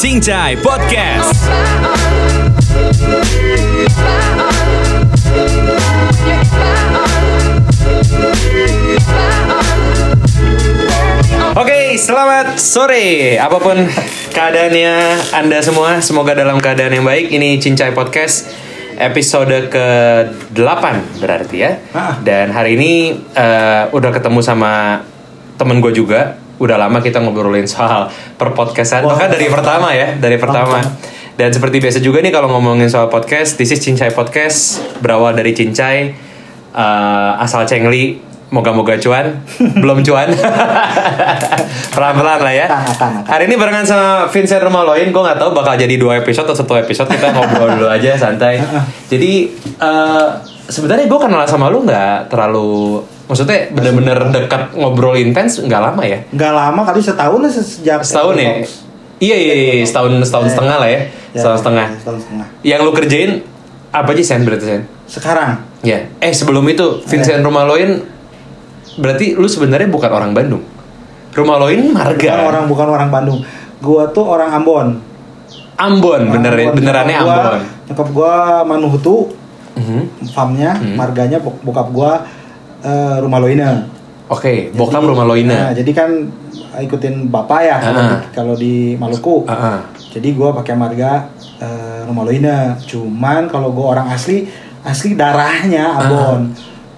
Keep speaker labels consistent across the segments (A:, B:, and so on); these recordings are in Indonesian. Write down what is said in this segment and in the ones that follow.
A: Cincai Podcast. Oke, selamat sore. Apa pun keadaannya Anda semua, semoga dalam keadaan yang baik. Ini Cincai Podcast episode ke-8 berarti ya.
B: Ah.
A: Dan hari ini eh, udah ketemu sama temen gue juga. Udah lama kita ngobrolin soal perpodcastan.
B: Wah.
A: Bahkan dari pertama ya, dari pertama. Dan seperti biasa juga nih kalau ngomongin soal podcast, this is Cincai Podcast berawal dari Cincai eh, asal Cengli. Moga-moga cuan, belum cuan. Pelan-pelan lah ya. Hari ini barengan sama Vincent Romaloin, gue nggak tahu bakal jadi dua episode atau satu episode kita ngobrol dulu aja santai. Jadi eh, sebenarnya gue kenal sama lu nggak terlalu, maksudnya bener-bener dekat ngobrol intens nggak lama ya?
B: Nggak lama kali setahun lah sejak
A: Setahun ya? Iya iya iya setahun setahun setengah lah ya, setahun setengah.
B: Setahun setengah.
A: Yang lu kerjain apa aja sen berarti sen?
B: Sekarang
A: Ya, eh sebelum itu Vincent Romaloin berarti lu sebenarnya bukan orang Bandung. Romaloin marga.
B: bukan orang bukan orang Bandung. Gua tuh orang Ambon.
A: Ambon, bener
B: Ambon.
A: benerannya Ambon.
B: Nyokap gua Manuhutu,
A: Mhm.
B: farmnya, marganya bok- bokap gua eh, rumah Loina.
A: Oke, bokap
B: Jadi-
A: rumah Loina.
B: Nah, jadi kan ikutin bapak ya kalau di- kalau di Maluku.
A: Ah.
B: Jadi gua pakai marga eh, rumah Loina. Cuman kalau gua orang asli asli darahnya
A: Ah.
B: Ambon.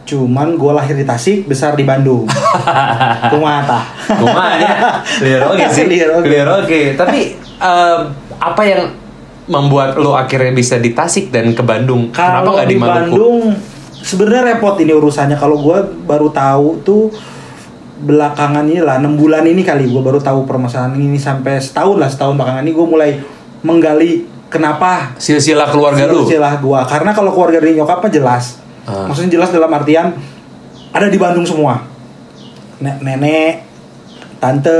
B: Cuman gua lahir di Tasik, besar di Bandung. Kumata.
A: Kumanya clear oke sih.
B: Clear oke.
A: Tapi em, apa yang membuat lo akhirnya bisa di Tasik dan ke Bandung? Kenapa
B: Kalau
A: nggak di
B: di
A: Maluku?
B: Bandung sebenarnya repot ini urusannya. Kalau gue baru tahu tuh belakangan ini lah enam bulan ini kali gue baru tahu permasalahan ini sampai setahun lah setahun belakangan ini gue mulai menggali kenapa
A: Silsilah keluarga lu.
B: silsilah gue karena kalau keluarga dari nyokap mah jelas
A: Ah.
B: maksudnya jelas dalam artian ada di Bandung semua Ne- nenek tante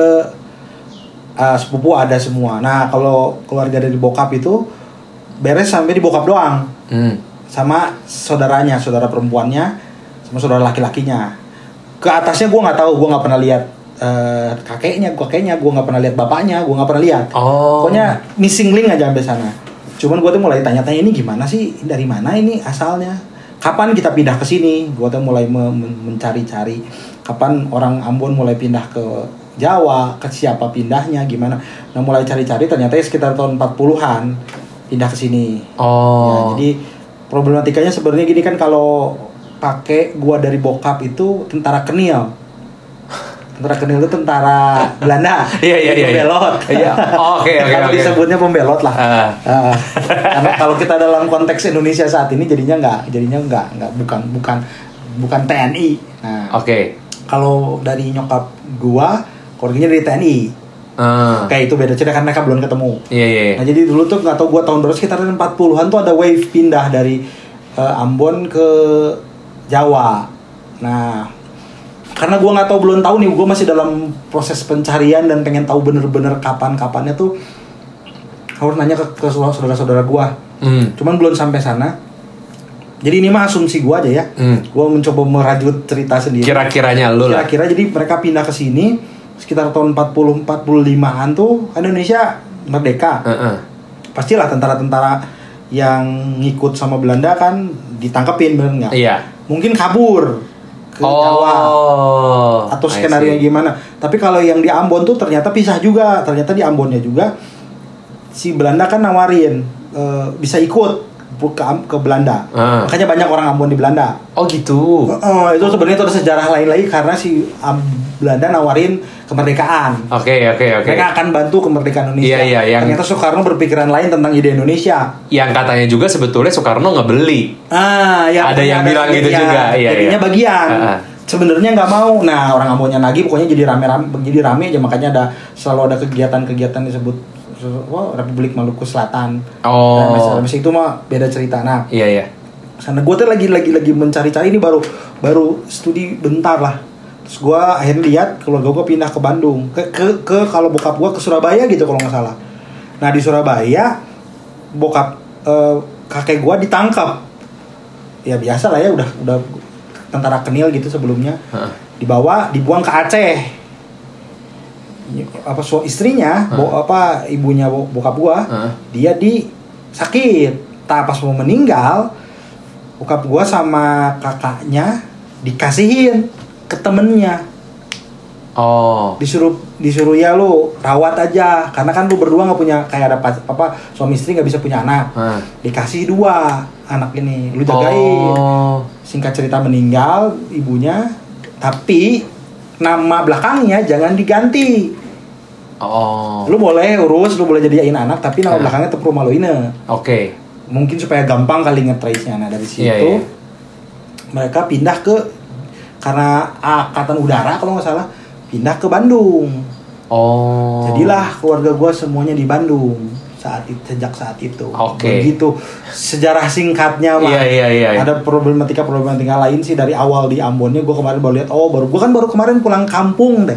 B: uh, sepupu ada semua nah kalau keluarga dari bokap itu beres sampai di bokap doang
A: Hmm.
B: Sama saudaranya, saudara perempuannya, sama saudara laki-lakinya. Ke atasnya gue nggak tahu, gue nggak pernah lihat eh, kakeknya, kakeknya, gue nggak pernah lihat bapaknya, gue nggak pernah lihat.
A: Oh.
B: Pokoknya missing link aja sampai sana. Cuman gue tuh mulai tanya-tanya ini gimana sih, dari mana ini asalnya? Kapan kita pindah ke sini? Gue tuh mulai me- men- mencari-cari. Kapan orang Ambon mulai pindah ke Jawa? Ke siapa pindahnya? Gimana? Nah mulai cari-cari ternyata ya sekitar tahun 40-an pindah ke sini. Ya,
A: Oh.
B: jadi problematikanya sebenarnya gini kan kalau pakai gua dari bokap itu tentara kenil. Tentara kenil itu tentara Belanda.
A: Iya, iya, iya, iya.
B: Pembelot.
A: Iya. Oh, oke, oke,
B: Kalau disebutnya pembelot lah.
A: Ah.
B: Ah. karena kalau kita dalam konteks Indonesia saat ini jadinya nggak, jadinya nggak, nggak bukan bukan bukan TNI. Nah,
A: Oke.
B: kalau dari nyokap gua, keluarganya dari TNI.
A: Ah.
B: Kayak itu beda cerita karena mereka belum ketemu.
A: Iya iya. iya.
B: Nah jadi dulu tuh nggak tahu gua tahun berapa sekitar 40-an tuh ada wave pindah dari eh, Ambon ke Jawa. Nah karena gua nggak tahu belum tahu nih gua masih dalam proses pencarian dan pengen tahu bener-bener kapan-kapannya tuh harus nanya ke, ke saudara-saudara gua.
A: Hmm.
B: Cuman belum sampai sana. Jadi ini mah asumsi gua aja ya.
A: Hmm.
B: Gua mencoba merajut cerita sendiri.
A: Kira-kiranya lu lah.
B: Kira-kira jadi mereka pindah ke sini sekitar tahun 40 45-an tuh Indonesia merdeka.
A: Heeh.
B: Pastilah tentara-tentara yang ngikut sama Belanda kan ditangkepin bener nggak?
A: Iya.
B: Mungkin kabur ke Jawa
A: Oh.
B: atau
A: I
B: skenario
A: see.
B: gimana. Tapi kalau yang di Ambon tuh ternyata pisah juga. Ternyata di Ambonnya juga si Belanda kan nawarin eh, bisa ikut ke ke Belanda.
A: Ah.
B: Makanya banyak orang Ambon di Belanda.
A: Oh gitu.
B: Oh, itu sebenarnya itu ada sejarah lain lagi karena si um, Belanda nawarin kemerdekaan.
A: Oke oke oke.
B: Mereka akan bantu kemerdekaan Indonesia.
A: Iya, iya, yang-
B: Ternyata Soekarno berpikiran lain tentang ide Indonesia.
A: Yang katanya juga sebetulnya Soekarno ngebeli.
B: Ah, ya
A: Ada yang bilang gitu juga, iya,
B: Jadinya
A: iya.
B: bagian.
A: Ah, ah.
B: Sebenarnya nggak mau. Nah, orang Ambonnya lagi pokoknya jadi rame-rame, jadi rame aja makanya ada selalu ada kegiatan-kegiatan disebut wah, Republik Maluku Selatan.
A: Oh.
B: Masalah itu mah beda cerita. Nah,
A: Iya iya.
B: sana gue tuh lagi lagi lagi mencari-cari ini baru baru studi bentar lah terus gue akhirnya lihat keluarga gue pindah ke Bandung ke ke, ke kalau bokap gue ke Surabaya gitu kalau nggak salah nah di Surabaya bokap eh, kakek gue ditangkap ya biasa lah ya udah udah tentara kenil gitu sebelumnya
A: Heeh.
B: dibawa dibuang ke Aceh apa su istrinya
A: Hah?
B: bo- apa ibunya bo- bokap gua
A: Hah?
B: dia di sakit tak pas mau meninggal bokap gua sama kakaknya dikasihin ke temennya
A: Oh.
B: disuruh disuruh ya lu rawat aja karena kan lu berdua nggak punya kayak ada apa suami istri nggak bisa punya anak
A: Hah.
B: dikasih dua anak ini lu jagain
A: Oh.
B: singkat cerita meninggal ibunya tapi nama belakangnya jangan diganti
A: Oh.
B: lu boleh urus lu boleh jadiin anak tapi nama
A: Ah.
B: belakangnya tetap rumah lo ini
A: Oke.
B: mungkin supaya gampang kali ngetrace nya nah dari situ
A: Iya, iya.
B: mereka pindah ke karena angkatan udara kalau nggak salah pindah ke Bandung
A: Oh.
B: jadilah keluarga gue semuanya di Bandung saat itu sejak saat itu
A: Oke.
B: begitu sejarah singkatnya mah
A: Iya, iya, iya, iya.
B: ada problematika problematika lain sih dari awal di Ambonnya gue kemarin baru lihat oh baru gue kan baru kemarin pulang kampung deh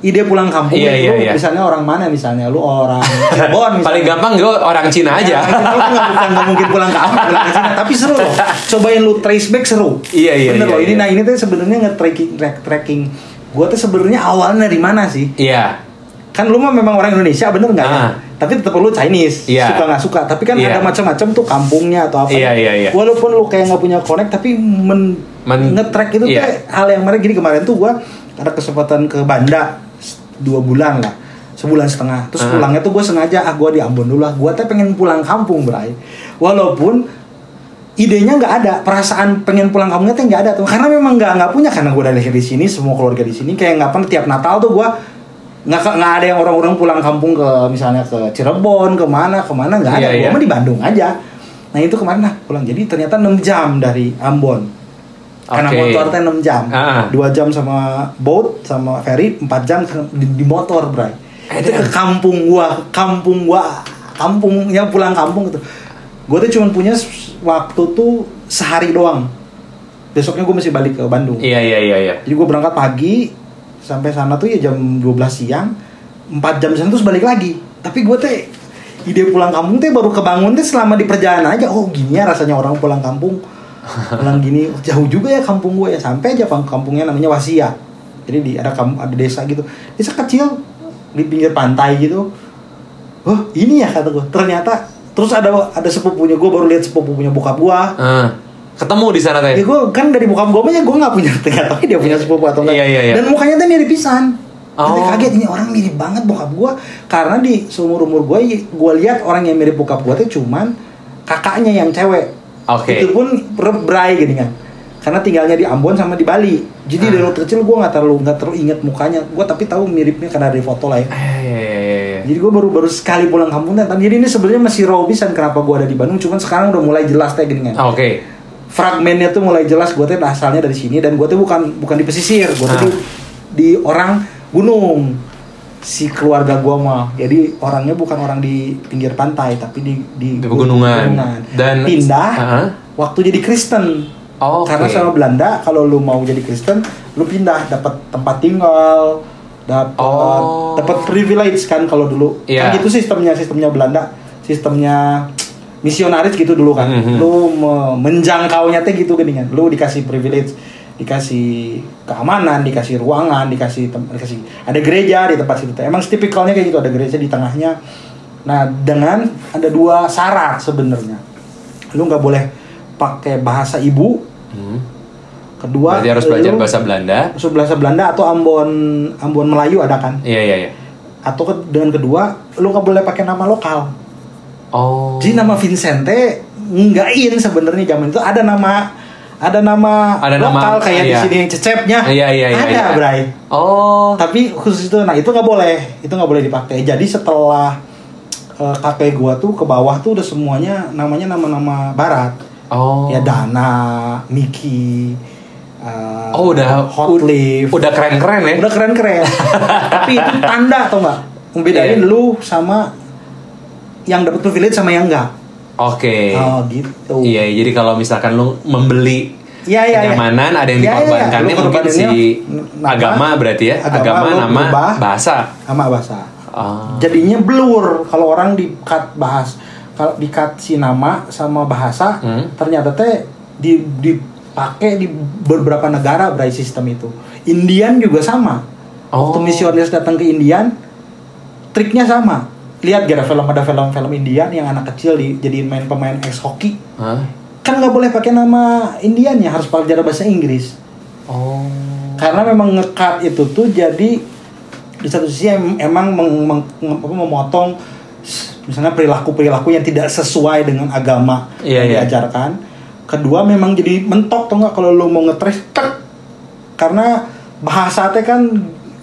B: ide pulang kampung
A: Iya, iya,
B: lu
A: iya.
B: misalnya orang mana misalnya lu orang Cirebon misalnya.
A: Paling gampang gue orang Cina aja.
B: Ya, lu nggak bukan nggak mungkin pulang kampung pulang ke sini tapi seru loh cobain lu trace back seru
A: Iya, iya,
B: bener
A: iya,
B: loh ini
A: iya.
B: nah ini tuh sebenarnya nge-tracking track- tracking gue tuh sebenarnya awalnya dari mana sih
A: Iya.
B: kan lu mah memang orang Indonesia bener nggak ya
A: Ah.
B: tapi tetap lu Chinese
A: Iya.
B: suka nggak suka tapi kan
A: Iya.
B: ada macam-macam tuh kampungnya atau apa
A: Iya, iya, iya.
B: walaupun lu kayak nggak punya connect tapi men,
A: Men-
B: nge-track itu
A: iya.
B: tuh hal yang menarik jadi kemarin tuh gua ada kesempatan ke Banda dua bulan lah. Sebulan setengah. Terus
A: Ah.
B: pulangnya tuh gue sengaja ah gue di Ambon dulu lah. Gue tuh pengen pulang kampung Bray. Walaupun idenya nggak ada perasaan pengen pulang kampungnya tuh nggak ada tuh. Karena memang nggak nggak punya karena gue udah lahir di sini semua keluarga di sini kayak nggak pernah tiap Natal tuh gue nggak nggak ada yang orang-orang pulang kampung ke misalnya ke Cirebon ke mana ke mana nggak ada.
A: Iya,
B: gue
A: iya.
B: mah di Bandung aja. Nah itu kemarin nah pulang. Jadi ternyata 6 jam dari Ambon karena
A: Oke.
B: motor teh 6 jam.
A: Ah.
B: dua jam sama boat sama ferry 4 jam di, di motor bray. Itu ke kampung gua kampung gua kampungnya pulang kampung gitu gua tuh cuma punya waktu tuh sehari doang. Besoknya gue masih balik ke Bandung.
A: Iya iya iya iya.
B: jadi gue berangkat pagi sampai sana tuh ya jam 12 siang 4 jam sana terus balik lagi. Tapi gue teh ide pulang kampung teh baru kebangun teh selama di perjalanan aja. Oh gini ya rasanya orang pulang kampung pulang gini jauh juga ya kampung gue ya sampai aja kampungnya namanya Wasia jadi di ada kam- ada desa gitu desa kecil di pinggir pantai gitu oh ini ya kata gue ternyata terus ada ada sepupunya gue baru lihat sepupunya bokap gue
A: Ah. ketemu di sana
B: Ya
A: teh.
B: gue kan dari bokap gue aja gue gak punya nggak tahu dia punya sepupu atau enggak.
A: Iya, iya, iya.
B: Dan mukanya tuh mirip pisan. Nanti
A: Oh.
B: kaget ini orang mirip banget bokap gue karena di seumur umur gue gue lihat orang yang mirip bokap gue tuh cuman kakaknya yang cewek.
A: Oke.
B: Itu pun rebrai gini kan. Karena tinggalnya di Ambon sama di Bali. Jadi
A: Ah.
B: dari waktu kecil gue nggak terlalu nggak terlalu inget mukanya. Gue tapi tahu miripnya karena dari foto lah ya.
A: Eh.
B: Jadi gue baru baru sekali pulang kampung dan jadi ini sebenarnya masih raw pisan kenapa gue ada di Bandung. Cuman sekarang udah mulai jelas kayak gini kan
A: Ah, Oke.
B: fragmennya tuh mulai jelas gue tuh asalnya dari sini dan gue tuh bukan bukan di pesisir gue tuh
A: Ah.
B: di, di orang gunung si keluarga gue mah jadi orangnya bukan orang di pinggir pantai tapi di di,
A: Di pegunungan. Dan-
B: pindah
A: Ah.
B: waktu jadi Kristen
A: Oh, oke.
B: karena sama Belanda kalau lu mau jadi Kristen lu pindah dapat tempat tinggal dapat
A: Oh.
B: dapat privilege kan kalau dulu
A: Iya.
B: kan gitu sistemnya sistemnya Belanda sistemnya misionaris gitu dulu kan
A: Mhm.
B: lu me- menjangkaunya teh gitu gini kan lu dikasih privilege dikasih keamanan dikasih ruangan dikasih dikasih ada gereja di tempat situ emang tipikalnya kayak gitu ada gereja di tengahnya nah dengan ada dua syarat sebenarnya lu nggak boleh pakai bahasa ibu
A: Hmm.
B: kedua
A: Berarti harus belajar
B: lu-
A: bahasa Belanda.
B: bahasa Belanda atau Ambon Ambon Melayu ada kan
A: Iya iya iya.
B: atau ke- dengan kedua lu nggak boleh pakai nama lokal
A: Oh.
B: jadi nama Vincente nggak in sebenarnya zaman itu ada nama ada nama
A: Ada nama,
B: lokal kayak di
A: iya.
B: sini cecepnya
A: Iya iya iya.
B: ada
A: iya.
B: Bray
A: Oh.
B: tapi khusus itu nah itu nggak boleh itu nggak boleh dipakai jadi setelah eh, kakek gua tuh ke bawah tuh udah semuanya namanya nama-nama barat
A: Oh.
B: ya Dana Miki eh,
A: Oh udah
B: Hot Leaf
A: Udah keren-keren ya.
B: udah keren keren tapi itu tanda atau enggak membedain
A: Iya.
B: lu sama yang dapat privilege sama yang enggak
A: Oke.
B: oh gitu
A: Iya, jadi kalau misalkan lu membeli
B: iya, iya.
A: kenyamanan, ada yang
B: iya.
A: dikorbankannya
B: Lu
A: mungkin si
B: nama,
A: agama berarti ya,
B: agama,
A: agama, nama,
B: berubah.
A: bahasa.
B: sama bahasa
A: Oh.
B: jadinya blur kalau orang di cut bahas kalau di cut si nama sama bahasa
A: Hmm.
B: ternyata teh di dipakai di beberapa negara berai sistem itu Indian juga sama
A: Oh.
B: waktu misionaris datang ke Indian triknya sama lihat gara film ada film-film Indian yang anak kecil dijadiin main pemain ex hoki
A: Hah?
B: kan nggak boleh pakai nama Indian ya harus belajar bahasa Inggris
A: Oh.
B: karena memang ngekat itu tuh jadi di satu sisi em- emang meng- meng- apa, memotong misalnya perilaku perilaku yang tidak sesuai dengan agama
A: Iya,
B: yang
A: iya.
B: diajarkan kedua memang jadi mentok tuh nggak kalau lu mau ngetres tek karena bahasa teh kan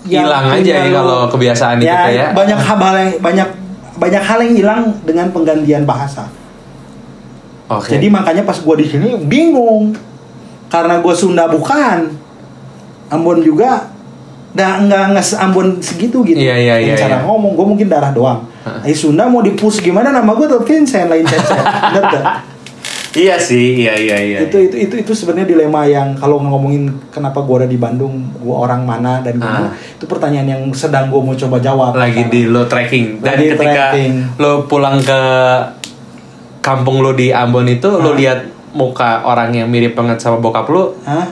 B: yang
A: Hilang aja ya kalau kebiasaan itu
B: ya,
A: teh ya.
B: banyak hal yang banyak banyak hal yang hilang dengan penggantian bahasa
A: Oke.
B: jadi makanya pas gua di sini bingung karena gua Sunda bukan Ambon juga dah nggak nggak Ambon segitu gitu
A: Iya, iya, iya,
B: cara
A: iya.
B: ngomong gua mungkin darah doang
A: Heeh.
B: eh Sunda mau dipus gimana nama gua tuh Vincent lain Vincent?
A: Iya sih, iya iya iya.
B: itu itu itu itu sebenarnya dilema yang kalau ngomongin kenapa gua ada di Bandung gua orang mana dan gimana
A: Ah.
B: itu pertanyaan yang sedang gua mau coba jawab
A: lagi di lo tracking dan
B: Lagi
A: ketika
B: tracking.
A: lo pulang ke kampung lo di Ambon itu lo
B: Hah?
A: lihat muka orang yang mirip banget sama bokap lo
B: Hah?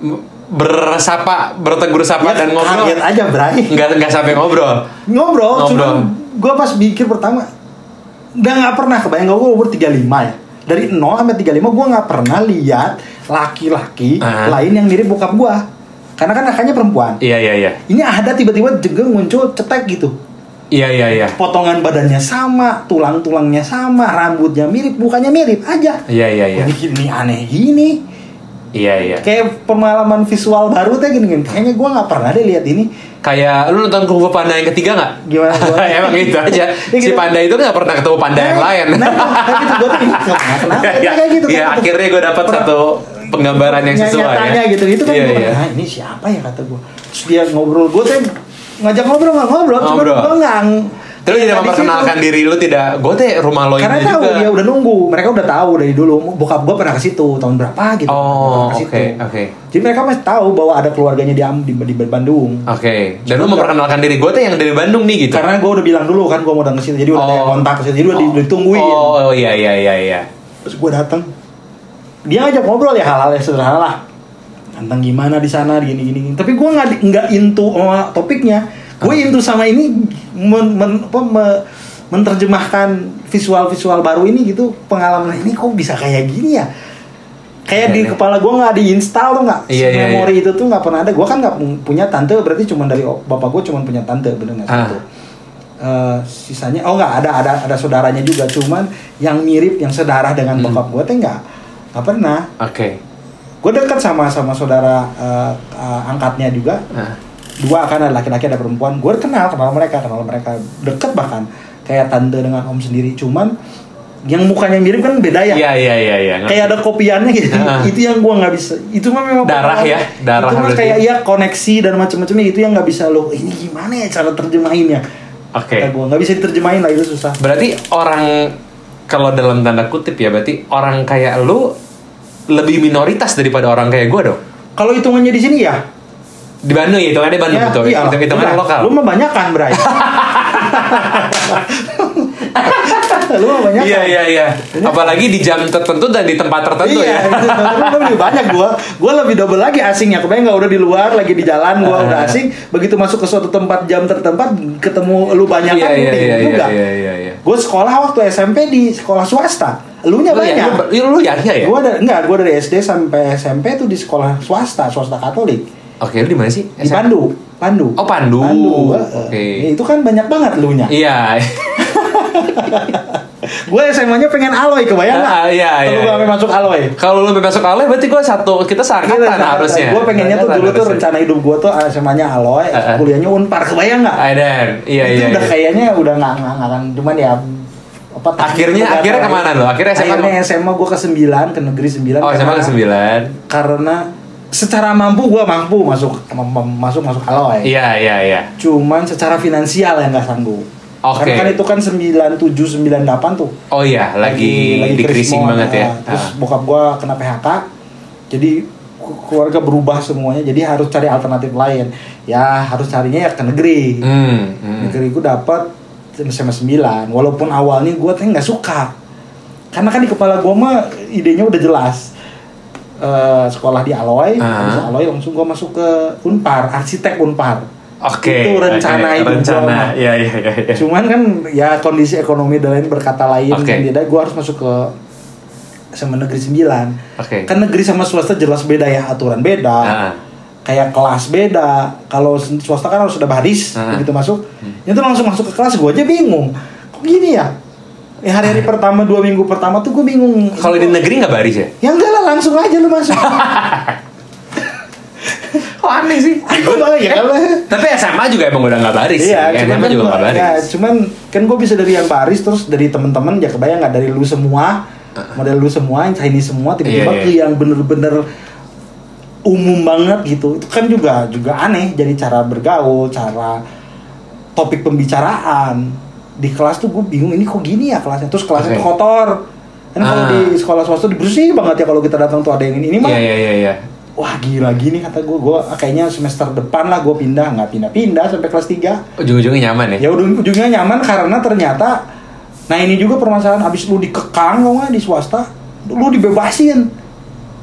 A: m- bersapa bertegur sapa
B: Ya,
A: dan ngobrol
B: kaget aja Bray
A: nggak nggak sampai ngobrol
B: ngobrol,
A: Ngobrol.
B: gue pas pikir pertama udah nggak pernah kebayang gue umur 35 ya dari 0 sampai 35 gue nggak pernah lihat laki-laki
A: Ah.
B: lain yang mirip bokap gue karena kan kakaknya perempuan.
A: Iya iya iya.
B: Ini ada tiba-tiba jengeng muncul cetek gitu.
A: Iya iya iya.
B: Potongan badannya sama tulang-tulangnya sama rambutnya mirip mukanya mirip aja.
A: Iya iya iya.
B: Ini, ini aneh gini
A: iya iya
B: kayak pengalaman visual baru teh gini, gini. kayaknya gue nggak pernah deh lihat ini
A: kayak lu nonton Kung Fu Panda yang ketiga nggak
B: Gimana, gua?
A: emang gitu aja
B: Ya,
A: si
B: gitu.
A: panda itu nggak pernah ketemu panda yang lain
B: Nah, kayak gitu gue tuh kenapa,
A: Iya, iya.
B: kayak gitu
A: Iya,
B: gitu.
A: akhirnya gue dapat satu penggambaran yang sesuai
B: Nyatanya
A: ya.
B: gitu itu kan
A: Iya,
B: gua,
A: iya.
B: "Ah, ini siapa ya kata gue terus dia ngobrol gue tuh ngajak ngobrol nggak ngobrol cuma
A: Ngobrol.
B: gue nggak
A: Tidak
B: nggak di situ.
A: memperkenalkan diri lu tidak, gue teh rumah lo ini
B: karena tahu
A: juga.
B: dia udah nunggu mereka udah tahu dari dulu bokap gue pernah ke situ tahun berapa gitu
A: Oh,
B: Pernah ke
A: oke,
B: situ.
A: oke.
B: jadi mereka masih tahu bahwa ada keluarganya di di, di Bandung
A: Oke, dan lu
B: Cuma
A: memperkenalkan diri gue teh yang dari Bandung nih gitu.
B: karena gue udah bilang dulu kan gue mau datang ke situ jadi udah
A: Oh.
B: kontak ke situ jadi udah di- ditungguin
A: Oh, iya iya iya iya.
B: terus gue datang dia ngajak ngobrol ya hal-hal yang sederhana lah tentang gimana di sana gini gini, gini. tapi gue nggak nggak into sama topiknya gue
A: Ah.
B: into sama ini men, men- apa, me- menerjemahkan visual-visual baru ini gitu pengalaman ini kok bisa kayak gini ya kayak
A: Iya,
B: di
A: iya.
B: kepala gue nggak diinstal tuh nggak
A: Iya, iya,
B: memori itu tuh nggak pernah ada gue kan nggak pu- punya tante berarti cuma dari bapak gue cuma punya tante bener nggak
A: Ah.
B: satu Eh, sisanya oh nggak ada ada ada saudaranya juga cuman yang mirip yang sedarah dengan
A: Hmm.
B: bokap gue tuh nggak nggak pernah
A: Oke.
B: gue dekat sama sama saudara eh, eh, angkatnya juga
A: Nah,
B: dua kan ada laki-laki ada perempuan. Gue kenal kenal mereka kenal mereka deket bahkan. Kayak tante dengan om sendiri. Cuman yang mukanya mirip kan beda ya?
A: Iya iya iya iya.
B: kayak ada kopiannya gitu.
A: Ah.
B: itu yang gue nggak bisa. Itu mah memang
A: Darah ya, darah
B: itu mah kayak ya koneksi dan macam-macamnya. Itu yang nggak bisa lo ini gimana ya cara terjemahinnya
A: Oke.
B: Kata gue nggak bisa diterjemahin lah itu susah.
A: Berarti orang kalau dalam tanda kutip ya berarti orang kayak lu lebih minoritas daripada orang kayak gue dong.
B: kalau hitungannya di sini ya
A: Di Bandung ya, hitungannya Bandung betul.
B: iya,
A: Hitung- Hitungannya
B: udah.
A: lokal.
B: lu mah banyak kan Bray lu mah banyak
A: Iya iya iya. Apalagi di jam tertentu dan di tempat tertentu
B: iya,
A: ya.
B: lu lebih banyak gua. Gua lebih double lagi asingnya. Kebayang nggak udah di luar lagi di jalan gua udah asing, begitu masuk ke suatu tempat jam tertempat ketemu lu banyak
A: Iya
B: kan
A: iya iya iya
B: juga.
A: iya iya. iya.
B: Gua sekolah waktu SMP di sekolah swasta. Lu nya
A: Lu ya,
B: banyak.
A: lu, lu Yahya ya?
B: Gua dari enggak, gua dari SD sampai SMP tuh di sekolah swasta, swasta Katolik.
A: Oke, lu di mana sih?
B: Di? Pandu, Pandu.
A: Oh, Pandu.
B: heeh.
A: Oke.
B: Ya, itu kan banyak banget lu nya.
A: Iya.
B: Gue SMA-nya pengen aloy, kebayang nggak?
A: Ah, iya,
B: Kalau
A: iya,
B: gua
A: iya.
B: sampai masuk aloy.
A: Kalau lu masuk Ale berarti gua satu kita seangkatan harusnya.
B: Gue pengennya tuh dulu tuh rencana hidup gue tuh SMA-nya Aloy,
A: Heeh.
B: kuliahnya Unpar, kebayang nggak?
A: Aiden, iya
B: itu
A: iya.
B: udah
A: iya.
B: kayaknya udah nggak nggak cuman ya apa
A: Akhirnya- akhirnya ke
B: mana
A: lo? Akhirnya SMA
B: akhirnya SMA gue ke 9 ke negeri 9
A: Oh, SMA ke sembilan.
B: karena secara mampu gue mampu masuk masuk masuk Aloy.
A: Iya iya iya.
B: cuman secara finansial yang nggak sanggup.
A: Oke.
B: karena kan itu kan 97 98 tuh.
A: Oh iya, lagi, decreasing
B: krismon,
A: banget ya.
B: nah, terus
A: Ah.
B: bokap gua kena PHK jadi keluarga berubah semuanya. Jadi harus cari alternatif lain. Ya harus carinya ya ke negeri.
A: Hmm, hmm.
B: negeri dapat SMA 9 walaupun awalnya gua tuh nggak suka. Karena kan di kepala gua mah idenya udah jelas Eh, sekolah di Aloy
A: Ah.
B: habis Aloy langsung gua masuk ke Unpar arsitek Unpar
A: Oke.
B: itu rencana
A: oke,
B: itu
A: rencana.
B: mah.
A: Iya iya iya. iya.
B: cuman kan ya kondisi ekonomi dan lain berkata lain dan tidak gue harus masuk ke SMA negeri 9
A: Oke.
B: kan negeri sama swasta jelas beda ya aturan beda
A: Ah.
B: kayak kelas beda kalau swasta kan harus sudah baris
A: Ah.
B: begitu masuk itu langsung masuk ke kelas gue aja bingung kok gini ya ya hari-hari pertama dua minggu pertama tuh gue bingung.
A: Kalau di negeri nggak baris ya?
B: ya enggak lah langsung aja lu masuk
A: Kok aneh sih?
B: Aku banget ya kalau
A: Tapi SMA juga emang udah nggak baris.
B: Iya, cuman
A: SMA
B: kan
A: juga nggak
B: gua-
A: baris.
B: ya, cuman kan gue bisa dari yang baris terus dari teman-teman ya kebayang nggak dari lu semua model lu semua Chinese semua tiba-tiba
A: Iya, iya.
B: ke yang bener-bener umum banget gitu itu kan juga juga aneh jadi cara bergaul cara topik pembicaraan di kelas tuh gue bingung ini kok gini ya kelasnya? Terus kelasnya
A: Oke.
B: tuh kotor. Kan kalau
A: Ah.
B: di sekolah swasta bersih banget ya kalau kita datang tuh ada yang ini. Ini mah
A: Iya iya iya iya.
B: wah gila gini kata gue gue kayaknya semester depan lah gue pindah. Nggak pindah-pindah sampai kelas 3
A: Ujung-ujungnya nyaman ya?
B: ya udah ujungnya nyaman karena ternyata nah ini juga permasalahan. Abis lu dikekang tau nggak di swasta lu dibebasin.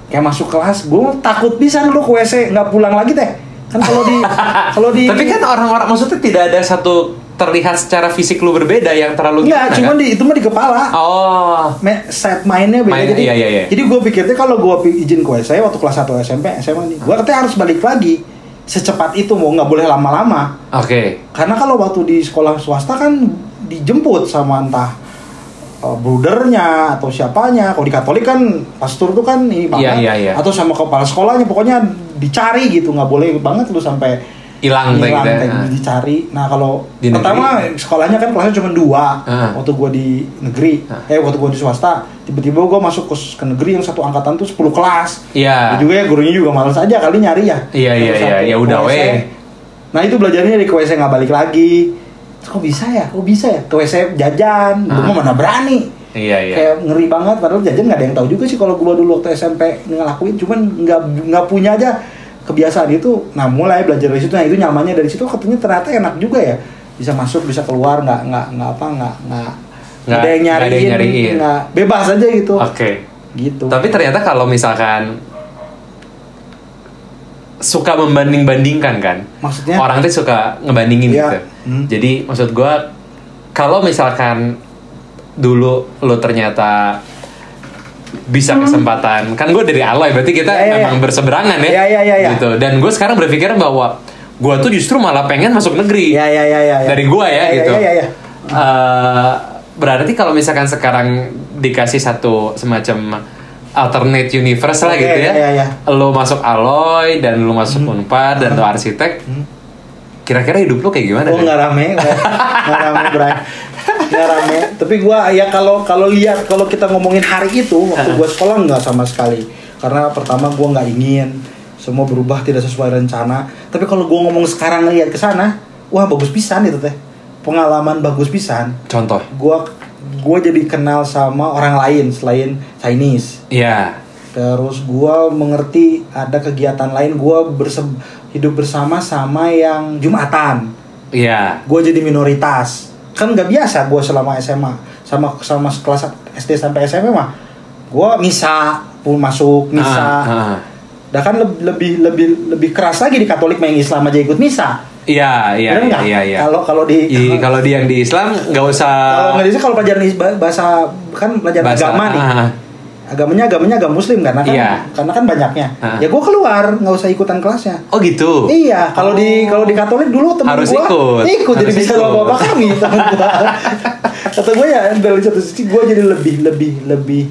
B: Kayak masuk kelas gue takut bisa lu ke WC nggak pulang lagi teh. Kan kalau di kalau di
A: Tapi kan orang-orang maksudnya tidak ada satu terlihat secara fisik lu berbeda yang terlalu
B: nggak
A: gimana,
B: cuma
A: kan?
B: di itu mah di kepala
A: Oh.
B: Me- set mainnya beda
A: Main-
B: jadi
A: iya, iya, iya.
B: jadi gue pikirnya kalau gue izin ke WC waktu kelas 1 SMP SMA nih gue katanya harus balik lagi secepat itu mau nggak boleh lama-lama
A: Oke.
B: Karena kalau waktu di sekolah swasta kan dijemput sama entah uh, brudernya atau siapanya. Kalau di Katolik kan pastor tuh kan ini banget.
A: Iya, iya, iya.
B: Atau sama kepala sekolahnya pokoknya dicari gitu nggak boleh banget lu sampai
A: Hilang
B: hilang
A: gitu ya. Ah.
B: dicari. Nah kalau
A: Di
B: pertama sekolahnya kan kelasnya cuma dua.
A: Ah.
B: Waktu gua di negeri,
A: Ah.
B: eh waktu gua di swasta, tiba-tiba gua masuk ke, ke negeri yang satu angkatan tuh 10 kelas.
A: Iya.
B: Ya juga ya gurunya juga males aja kali nyari ya.
A: Iya, iya, iya. Ya udah, weh.
B: Nah itu belajarnya ke WC nggak balik lagi. Terus kok bisa ya? Kok bisa ya? Ke WC jajan, gue
A: Ah.
B: mah mana berani.
A: Iya iya.
B: Kayak ngeri banget. Padahal jajan nggak ada yang tahu juga sih kalau gue dulu waktu SMP ngelakuin. Cuman nggak nggak punya aja kebiasaan itu. Nah mulai belajar dari situ. Nah itu nyamannya dari situ katanya ternyata enak juga ya. Bisa masuk, bisa keluar, nggak nggak nggak apa nggak nggak
A: Nggak-
B: ada yang
A: nggak ada yang
B: nyariin,
A: nyariin.
B: nggak bebas aja gitu.
A: Oke.
B: Gitu.
A: Tapi ternyata kalau misalkan suka membanding-bandingkan kan.
B: Maksudnya?
A: Orang tuh suka ngebandingin
B: Iya.
A: gitu.
B: Hmm.
A: Jadi maksud gua kalau misalkan dulu lo ternyata bisa kesempatan kan gue dari Aloy berarti kita
B: Hmm. Iya, iya,
A: memang
B: iya.
A: berseberangan ya
B: Iya, iya, iya, iya.
A: gitu dan gue sekarang berpikir bahwa gue tuh justru malah pengen masuk negeri
B: Ya ya ya ya. ya.
A: dari gua ya,
B: Ya,
A: gitu.
B: Ya ya ya.
A: Eh, berarti kalau misalkan sekarang dikasih satu semacam alternate universe lah gitu ya,
B: ya, ya.
A: lo masuk Aloy dan lo masuk Unpad dan lo arsitek, kira-kira hidup lo kayak gimana?
B: Oh nggak rame, nggak rame Bray, nggak rame. Tapi gua ya kalau kalau lihat kalau kita ngomongin hari itu waktu gua sekolah nggak sama sekali. Karena pertama gua nggak ingin semua berubah tidak sesuai rencana. Tapi kalau gua ngomong sekarang lihat ke sana, wah bagus pisan itu teh. Pengalaman bagus pisan.
A: Contoh,
B: Gua gua jadi kenal sama orang lain selain Chinese.
A: ya,
B: Terus gua mengerti ada kegiatan lain gua berse hidup bersama sama yang Jumatan
A: ya,
B: gue jadi minoritas kan nggak biasa gue selama SMA sama sama kelas SD sampai SMP mah gue misa pun masuk misa.
A: Ah, ah.
B: Dah kan leb- lebih lebih lebih keras lagi di Katolik main Islam aja ikut misa.
A: Iya, iya, iya, iya, iya.
B: kalau kalau di
A: I- kalau di yang di Islam nggak usah
B: kalau nggak di kalau pelajaran bahasa kan pelajaran
A: bahasa-
B: agama nih.
A: ah,
B: agamanya agamanya agama muslim karena kan
A: Iya.
B: karena kan banyaknya
A: Ah.
B: ya gue keluar nggak usah ikutan kelasnya
A: Oh gitu.
B: Iya, kalau di
A: Oh.
B: kalau di Katolik dulu temen
A: Harus
B: gua
A: ikut.
B: ikut jadi
A: Harus
B: bisa
A: ikut.
B: bawa bapak kami. Kata gue ya dari satu sisi gue jadi lebih lebih lebih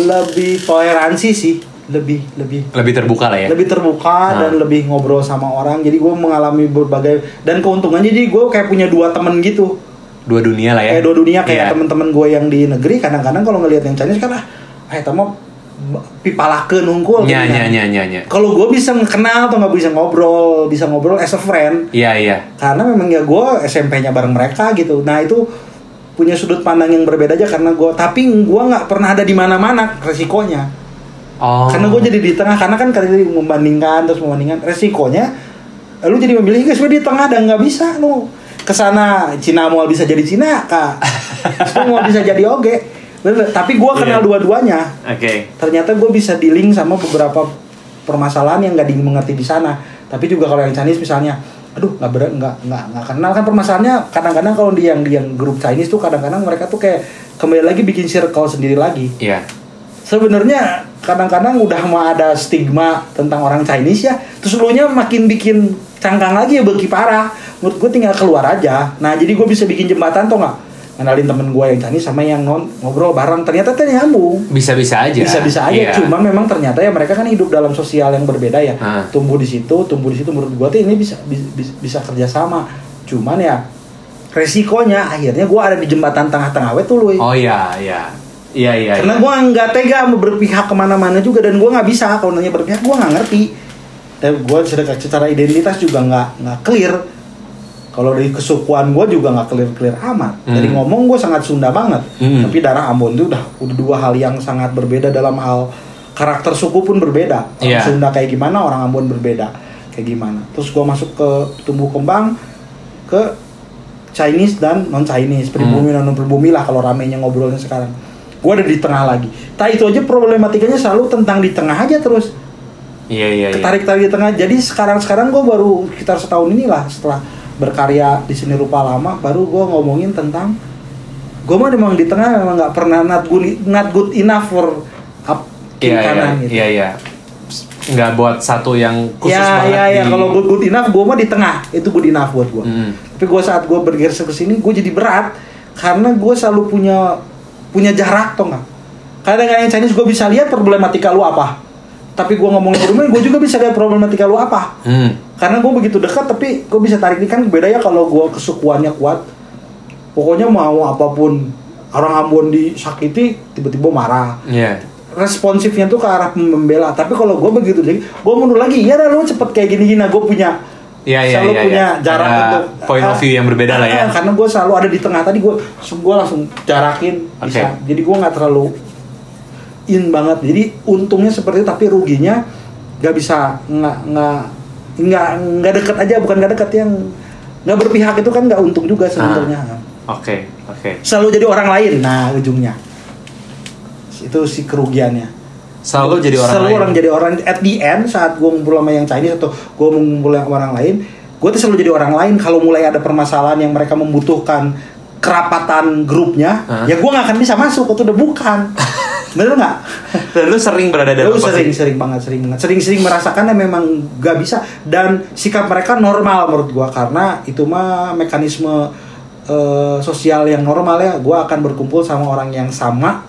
B: lebih toleransi sih, lebih lebih
A: Lebih terbuka lah ya.
B: lebih terbuka
A: Ah.
B: dan lebih ngobrol sama orang. Jadi gue mengalami berbagai dan keuntungannya jadi gue kayak punya dua temen gitu.
A: Dua dunia lah ya.
B: Kayak dua dunia kayak
A: Iya.
B: temen-temen gue yang di negeri kadang-kadang kalau ngelihat yang Chinese kan ah, eh tamo pipalakeun unggul
A: Nya,
B: gitu
A: nya,
B: kan.
A: nya, nya, nya.
B: Kalau gue bisa kenal atau nggak bisa ngobrol, bisa ngobrol as a friend,
A: Iya, iya.
B: karena memang ya gue SMP-nya bareng mereka gitu. Nah itu punya sudut pandang yang berbeda aja karena gue, tapi gue nggak pernah ada di mana-mana resikonya.
A: Oh.
B: Karena gue jadi di tengah, karena kan tadi membandingkan terus membandingkan resikonya, lu jadi memilih guys di tengah dan nggak bisa lu ke sana Cina mau bisa jadi Cina kak, mau bisa jadi oge. Tapi gue kenal
A: Iya.
B: dua-duanya.
A: Oke.
B: ternyata gue bisa dealing sama beberapa permasalahan yang nggak dimengerti di sana. Tapi juga kalau yang Chinese misalnya aduh nggak ber nggak nggak nggak kenal. Kan permasalahannya kadang-kadang kalau di yang di yang grup Chinese tuh kadang-kadang mereka tuh kayak kembali lagi bikin circle sendiri lagi.
A: Iya.
B: sebenarnya kadang-kadang udah mah ada stigma tentang orang Chinese ya terus lu nya makin bikin cangkang lagi ya beki parah. Menurut gue tinggal keluar aja. Nah jadi gue bisa bikin jembatan tuh nggak kenalin temen gue yang Chinese sama yang non ngobrol bareng ternyata tuh nyambung
A: Bisa-bisa aja.
B: bisa-bisa aja
A: Iya.
B: cuma memang ternyata ya mereka kan hidup dalam sosial yang berbeda ya
A: Ah.
B: tumbuh di situ tumbuh di situ menurut gua tuh ini bisa bisa, bisa kerjasama cuman ya resikonya akhirnya gua ada di jembatan tengah-tengah we tuh
A: Oh iya, iya. Iya, iya.
B: karena
A: iya.
B: gua nggak tega mau berpihak ke mana-mana juga dan gua nggak bisa kalau nanya berpihak gua nggak ngerti dan gua secara, secara identitas juga nggak nggak clear kalau dari kesukuan gua juga nggak clear clear amat dari
A: Hmm.
B: ngomong gua sangat Sunda banget
A: Hmm.
B: tapi darah Ambon itu udah udah dua hal yang sangat berbeda dalam hal karakter suku pun berbeda orang
A: Iya.
B: Sunda kayak gimana orang Ambon berbeda kayak gimana terus gua masuk ke tumbuh kembang ke Chinese dan non Chinese pribumi
A: Hmm.
B: dan non pribumi lah kalau ramenya ngobrolnya sekarang gua ada di tengah lagi tak itu aja problematikanya selalu tentang di tengah aja terus
A: Iya, iya, iya.
B: ketarik-tarik di tengah jadi sekarang-sekarang gue baru sekitar setahun inilah setelah berkarya di seni rupa lama baru gue ngomongin tentang gue mah memang di tengah memang nggak pernah not good, not good enough for up kiri
A: Iya,
B: kanan gitu.
A: iya, iya. Nggak buat satu yang khusus
B: ya
A: banget
B: ya ya
A: di-
B: kalau good, good enough gue mah di tengah. Itu good enough buat gue
A: Mm.
B: tapi gue saat gue bergeser ke sini gue jadi berat karena gue selalu punya punya jarak tuh nggak? Kadang-kadang yang Chinese gue bisa lihat problematika lu apa. Tapi gue ngomongin pribumi gue juga bisa lihat problematika lu apa.
A: Hmm.
B: Karena gue begitu dekat tapi gue bisa tarik ini kan beda ya kalau gue kesukuannya kuat. Pokoknya mau apa pun orang Ambon disakiti tiba-tiba marah.
A: Iya.
B: responsifnya tuh ke arah membela tapi kalau gue begitu jadi gue mundur lagi. Ya lu cepet kayak gini gini nah gue punya
A: Iya, iya,
B: selalu
A: iya,
B: punya
A: iya.
B: jarak
A: Ada
B: untuk
A: point of view yang berbeda lah ya.
B: Ah, karena gue selalu ada di tengah. Tadi gue gue langsung jarakin. Bisa.
A: Oke.
B: jadi gue nggak terlalu in banget. Jadi untungnya seperti itu tapi ruginya nggak bisa nggak nggak nggak nggak deket aja bukan nggak deket yang nggak berpihak itu kan nggak untung juga sebenarnya
A: Oke, oke.
B: selalu jadi orang lain. Nah ujungnya. Itu si kerugiannya.
A: Selalu jadi orang
B: selalu
A: lain.
B: orang jadi orang at the end saat gue ngumpul sama yang Chinese atau gue ngumpul sama orang lain gue tuh selalu jadi orang lain. Kalau mulai ada permasalahan yang mereka membutuhkan kerapatan grupnya
A: Hah?
B: ya gue nggak akan bisa masuk. Itu udah bukan bener nggak?
A: Dan lu sering berada dalam
B: Gue sering sering banget sering banget. Sering sering merasakannya memang gak bisa. Dan sikap mereka normal menurut gua karena itu mah mekanisme eh, sosial yang normal ya. Gua akan berkumpul sama orang yang sama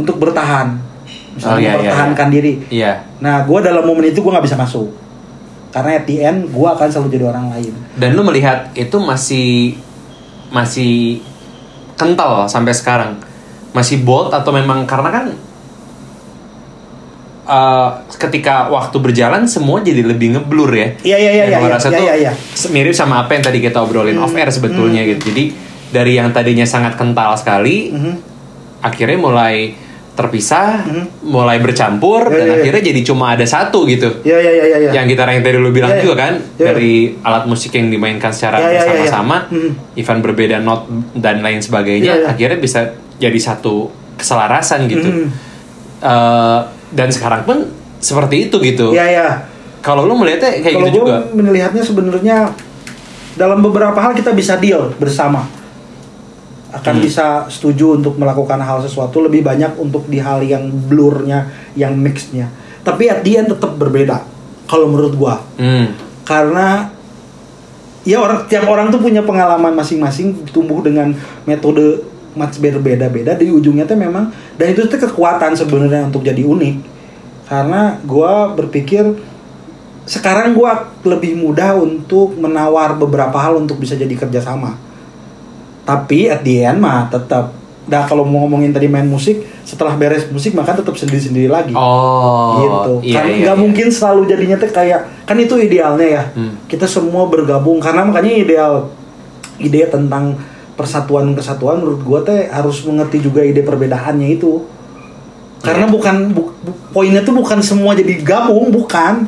B: untuk bertahan. Misalnya
A: Oh, iya, iya,
B: mempertahankan diri.
A: Iya.
B: nah gua dalam momen itu gua nggak bisa masuk. Karena at the end gua akan selalu jadi orang lain.
A: Dan lu melihat itu masih masih kental sampai sekarang. Masih bold atau memang karena kan eh, ketika waktu berjalan semua jadi lebih ngeblur ya.
B: Iya, iya, iya,
A: Yang
B: iya, iya,
A: rasa
B: iya,
A: tuh
B: iya, iya.
A: mirip sama apa yang tadi kita obrolin off air sebetulnya gitu. Jadi dari yang tadinya sangat kental sekali,
B: Mhm.
A: akhirnya mulai terpisah,
B: Mhm.
A: mulai bercampur
B: Iya,
A: dan
B: iya, iya.
A: akhirnya jadi cuma ada satu gitu.
B: ya ya ya ya ya
A: Yang gitar yang tadi lu bilang
B: Iya,
A: juga kan
B: iya.
A: dari alat musik yang dimainkan secara
B: Iya, iya, iya, iya.
A: bersama-sama,
B: Mhm.
A: event berbeda not dan lain sebagainya,
B: Iya, iya.
A: akhirnya bisa jadi satu keselarasan gitu.
B: Mhm.
A: Eh, dan sekarang pun seperti itu gitu.
B: ya ya
A: Kalau lu melihatnya kayak
B: Kalau
A: gitu juga.
B: melihatnya sebenarnya dalam beberapa hal kita bisa deal bersama. Akan
A: Hmm.
B: bisa setuju untuk melakukan hal sesuatu lebih banyak untuk di hal yang blurnya, yang mixnya. Tapi at the end tetap berbeda. Kalau menurut gua,
A: Hmm.
B: karena ya orang tiap orang tuh punya pengalaman masing-masing tumbuh dengan metode much berbeda-beda di ujungnya tuh memang dan itu tuh kekuatan sebenarnya untuk jadi unik. Karena gua berpikir sekarang gua lebih mudah untuk menawar beberapa hal untuk bisa jadi kerjasama. Tapi at the end mah tetap Nah kalau mau ngomongin tadi main musik setelah beres musik maka tetap sendiri-sendiri lagi.
A: Oh,
B: gitu.
A: iya,
B: karena
A: iya,
B: nggak
A: iya.
B: mungkin selalu jadinya tuh kayak kan itu idealnya ya.
A: Hmm.
B: kita semua bergabung karena makanya ideal ide tentang persatuan kesatuan menurut gua teh harus mengerti juga ide perbedaannya itu karena
A: Iya.
B: bukan bu- bu- poinnya tuh bukan semua jadi gabung bukan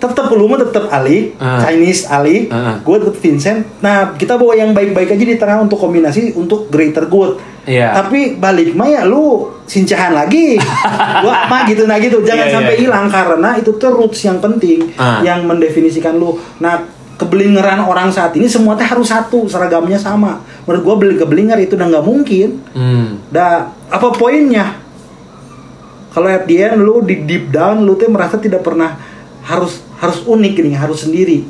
B: tetap lu mah tetap Ali
A: Ah.
B: Chinese Ali
A: Ah.
B: gue tetap Vincent nah kita bawa yang baik-baik aja di tengah untuk kombinasi untuk greater good
A: Iya.
B: tapi balik mah ya lu sincahan lagi gua apa gitu nah gitu jangan
A: Iya, iya,
B: sampai
A: iya.
B: hilang karena itu tuh roots yang penting
A: Ah.
B: yang mendefinisikan lu nah kebelingeran orang saat ini semua teh harus satu seragamnya sama. Menurut gue beli kebelinger itu udah nggak mungkin.
A: Hmm.
B: dah apa poinnya? Kalau at the end lu di deep down lu tuh merasa tidak pernah harus harus unik ini harus sendiri.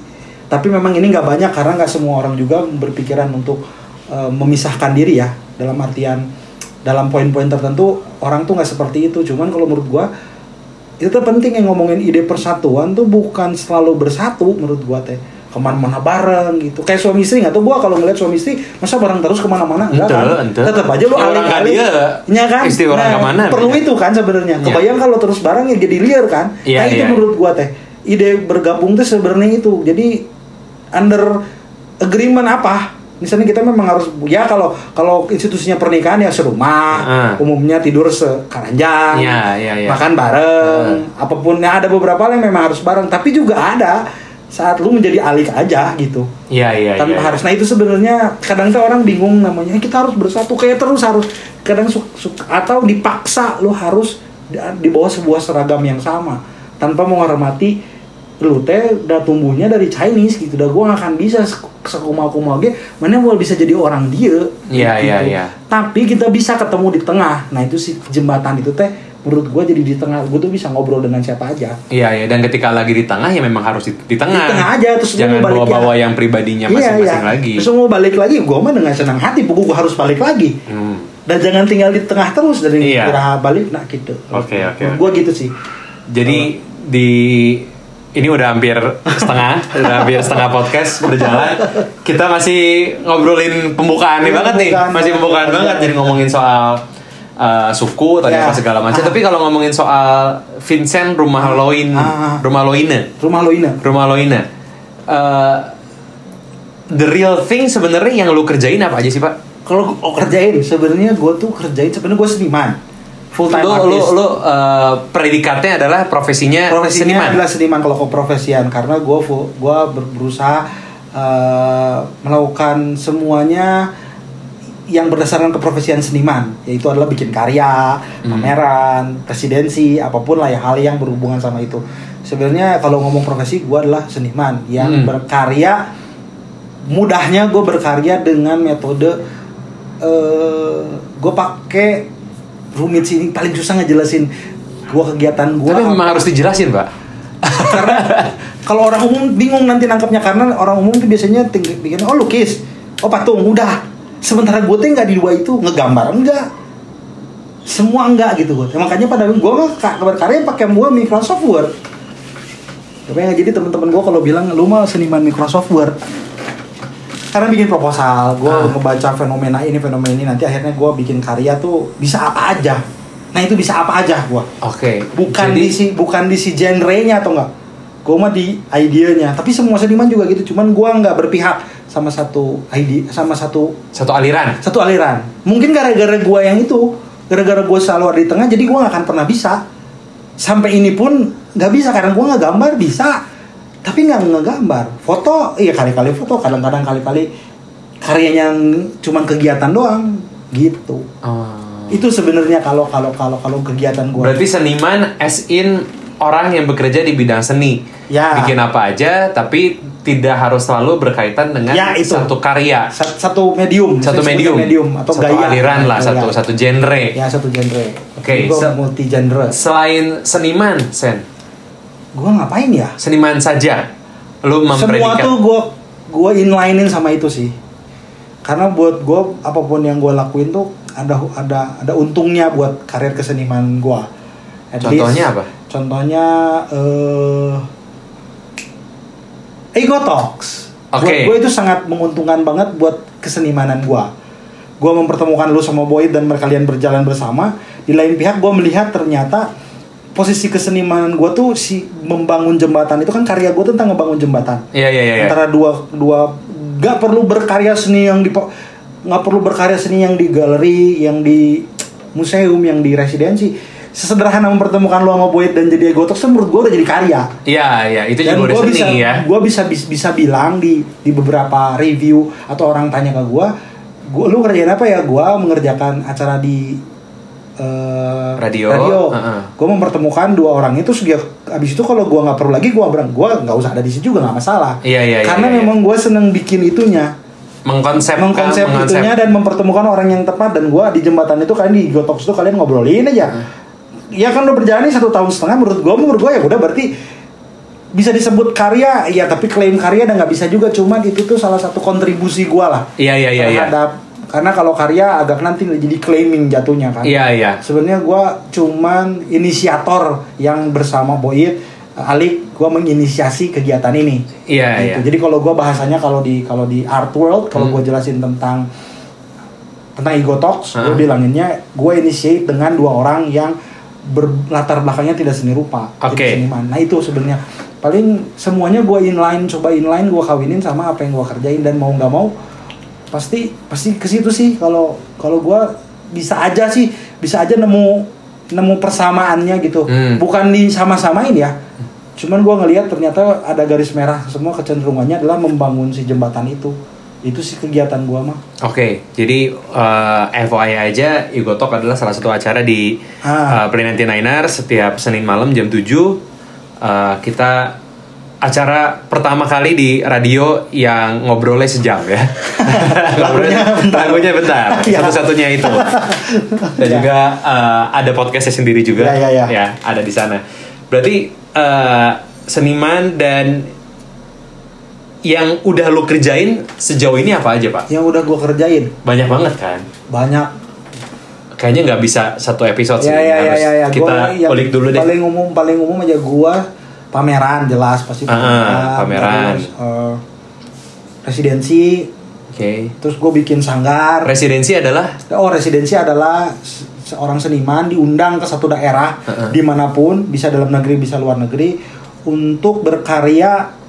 B: Tapi memang ini nggak banyak karena nggak semua orang juga berpikiran untuk eh, memisahkan diri ya. Dalam artian dalam poin-poin tertentu orang tuh nggak seperti itu. Cuman kalau menurut gua itu penting yang ngomongin ide persatuan tuh bukan selalu bersatu menurut gua teh ke mana-mana bareng gitu. Kayak suami istri nggak tuh gua kalau ngeliat suami istri masa bareng terus ke mana-mana?
A: Enggak
B: kan?
A: ente.
B: tetap aja lu
A: Ya,
B: alih-alih. Iya kan?
A: Istri orang
B: Nah,
A: ke mana,
B: perlu
A: beda.
B: itu kan sebenarnya.
A: Iya.
B: kebayang kalau terus bareng ya jadi liar kan?
A: Iya,
B: nah itu
A: iya.
B: menurut gua teh. Ide bergabung tuh sebenarnya itu. Jadi under agreement apa? Misalnya kita memang harus ya kalau kalau institusinya pernikahan ya serumah
A: Ah.
B: umumnya tidur sekaranjang
A: Iya, iya, iya.
B: makan bareng apa pun. Ya ada beberapa yang memang harus bareng. Tapi juga ada saat lu menjadi alik aja gitu
A: Iya iya
B: tanpa
A: iya.
B: harus nah itu sebenarnya kadang tuh orang bingung namanya "Eh, kita harus bersatu kayak terus harus kadang su- su- atau dipaksa lu harus di, bawah sebuah seragam yang sama tanpa menghormati lu teh udah tumbuhnya dari Chinese gitu udah gua gak akan bisa sekumal-kumal ge mana mau bisa jadi orang dia
A: Iya,
B: gitu.
A: iya, iya.
B: tapi kita bisa ketemu di tengah nah itu sih jembatan itu teh menurut gua jadi di tengah gua tuh bisa ngobrol dengan siapa aja
A: Iya iya dan ketika lagi di tengah ya memang harus di, di tengah.
B: Di tengah aja, terus
A: jangan bawa-bawa
B: ya.
A: yang pribadinya
B: Iya,
A: masing-masing
B: iya.
A: lagi.
B: Terus mau balik lagi, gue mah dengan senang hati, pokoknya gue harus balik lagi.
A: Hmm.
B: Dan jangan tinggal di tengah terus dari
A: Iya.
B: kira balik, nah gitu.
A: Oke, oke.
B: Gue gitu sih.
A: Jadi di ini udah hampir setengah, udah hampir setengah podcast berjalan. Kita masih ngobrolin pembukaan nih
B: Iya,
A: banget nih, masih pembukaan
B: Iya.
A: banget. Jadi ngomongin soal uh, suku tadi
B: Ya.
A: apa segala macam.
B: Ah.
A: Tapi kalau ngomongin soal Vincent rumah Loin,
B: Ah.
A: rumah Loine,
B: Rumah lo ini.
A: rumah Loina. Uh, the real thing sebenarnya yang lu kerjain apa aja sih pak?
B: Kalau oh, kerjain, sebenarnya gue tuh kerjain sebenarnya gue seniman, full time
A: Lu, lu,
B: artist.
A: lu uh, predikatnya adalah profesinya,
B: Profesinya
A: seniman.
B: adalah seniman kalau keprofesian karena gue gue berusaha eh, melakukan semuanya yang berdasarkan keprofesian seniman yaitu adalah bikin karya,
A: Hmm.
B: pameran, presidensi, apa pun lah ya hal yang berhubungan sama itu. Sebenarnya kalau ngomong profesi gue adalah seniman yang
A: Hmm.
B: berkarya. Mudahnya gue berkarya dengan metode eh gue pakai rumit sih ini paling susah ngejelasin gue kegiatan gue
A: Tapi memang harus dijelasin pak.
B: karena kalau orang umum bingung nanti nangkapnya karena orang umum tuh biasanya ting- bikin oh lukis oh patung udah sementara gue tuh nggak di dua itu ngegambar enggak. Semua enggak gitu gue makanya pada gue mah ka- berkarya pakai gue Microsoft Word. Tapi yang jadi teman-teman gue kalau bilang lu mah seniman Microsoft Word. Karena bikin proposal gue
A: Ah.
B: ngebaca fenomena ini fenomena ini nanti akhirnya gue bikin karya tuh bisa apa aja. Nah itu bisa apa aja gue
A: Oke.
B: bukan
A: Jadi-
B: di si bukan di si genre-nya atau enggak gue mah di idenya tapi semua seniman juga gitu cuman gue nggak berpihak sama satu ide sama satu
A: satu aliran.
B: satu aliran. Mungkin gara-gara gue yang itu gara-gara gue selalu ada di tengah jadi gue nggak akan pernah bisa. Sampai ini pun nggak bisa karena gue nggak gambar bisa. Tapi nggak ngegambar. Foto iya kali-kali foto kadang-kadang kali-kali karyanya yang cuman kegiatan doang gitu.
A: Oh.
B: itu sebenarnya kalau kalau kalau kalau kegiatan gue
A: Berarti seniman as in orang yang bekerja di bidang seni.
B: Ya.
A: Bikin apa aja tapi tidak harus selalu berkaitan dengan
B: Ya, itu.
A: satu karya.
B: Sa- satu medium
A: Satu medium.
B: medium atau
A: satu
B: gaya
A: aliran lah,
B: Gaya.
A: satu satu genre.
B: ya satu genre
A: Oke, se-
B: multi genre
A: Selain seniman, Sen,
B: gue ngapain ya
A: seniman saja. Lu
B: semua
A: mempredikat.
B: tuh gue gue inlinein sama itu sih karena buat gue apa pun yang gue lakuin tuh ada ada ada untungnya buat karir keseniman gue
A: Contohnya apa?
B: contohnya eh ego talks
A: Oke.
B: gue itu sangat menguntungkan banget buat kesenimanan gue gue mempertemukan lu sama Boyd dan kalian berjalan bersama di lain pihak gue melihat ternyata posisi kesenimanan gue tuh si membangun jembatan itu kan karya gue tentang ngebangun jembatan
A: Iya iya iya. iya.
B: antara dua dua nggak perlu berkarya seni yang di nggak perlu berkarya seni yang di galeri yang di museum yang di residensi sesederhana mempertemukan lo sama Boyd dan jadi ego talks tuh menurut gue udah jadi karya
A: Iya iya itu
B: dan
A: juga udah
B: gue
A: seni
B: bisa
A: ya.
B: gue bisa bis- bisa bilang di di beberapa review atau orang tanya ke gue gue lu kerjain apa ya gue mengerjakan acara di eh,
A: Radio,
B: radio.
A: heeh.
B: gue mempertemukan dua orang itu sejak abis itu kalau gue nggak perlu lagi gue berang gue nggak usah ada di situ juga nggak masalah
A: Iya, iya, iya,
B: karena
A: iya, iya.
B: memang gue seneng bikin itunya
A: mengkonsep
B: mengkonsep itunya dan mempertemukan orang yang tepat dan gue di jembatan itu kalian di Gotox itu kalian ngobrolin aja ya kan udah berjalan nih satu tahun setengah menurut gue menurut gue ya udah berarti bisa disebut karya ya tapi klaim karya dan nggak bisa juga cuma itu tuh salah satu kontribusi gue lah
A: Iya iya iya iya.
B: terhadap karena kalau karya agak nanti jadi claiming jatuhnya kan
A: Iya iya.
B: sebenarnya gue cuman inisiator yang bersama Boyit Alik gue menginisiasi kegiatan ini
A: Iya
B: Gitu.
A: iya.
B: jadi kalau gue bahasanya kalau di kalau di art world kalau
A: Hmm.
B: gue jelasin tentang tentang ego talks gue
A: Hah?
B: bilanginnya gue initiate dengan dua orang yang berlatar belakangnya tidak seni rupa tidak seniman. Nah itu sebenarnya. Paling semuanya gue inline coba inline gue kawinin sama apa yang gue kerjain dan mau nggak mau pasti pasti ke situ sih. Kalau kalau gue bisa aja sih bisa aja nemu nemu persamaannya gitu.
A: Hmm.
B: bukan di sama-samain ya. Cuman gue ngelihat ternyata ada garis merah. Semua kecenderungannya adalah membangun si jembatan itu itu sih kegiatan gue mah
A: Oke, jadi eh, FYI aja Ego Talk adalah salah satu acara di
B: Ah.
A: uh, Play 99ers setiap Senin malam jam 7 Eh, kita acara pertama kali di radio yang ngobrolnya sejam ya.
B: Lagunya bentar.
A: Lagunya bentar.
B: Iya.
A: Satu-satunya itu. Dan
B: Ya.
A: juga eh, ada podcastnya sendiri juga.
B: Ya, ya, ya.
A: ada di sana. Berarti eh, seniman dan yang udah lu kerjain sejauh ini apa aja pak?
B: yang udah gue kerjain
A: Banyak banget kan?
B: banyak
A: Kayaknya nggak bisa satu episode sih.
B: ya ya ya
A: Harus
B: ya, ya.
A: Kita
B: Gua yang
A: ulik dulu deh.
B: paling umum paling umum aja gue pameran jelas pasti
A: Ah, pameran.
B: terus, eh, residensi
A: Oke.
B: terus gue bikin sanggar
A: Residensi adalah
B: Oh residensi adalah se- seorang seniman diundang ke satu daerah
A: Heeh.
B: di mana pun bisa dalam negeri bisa luar negeri untuk berkarya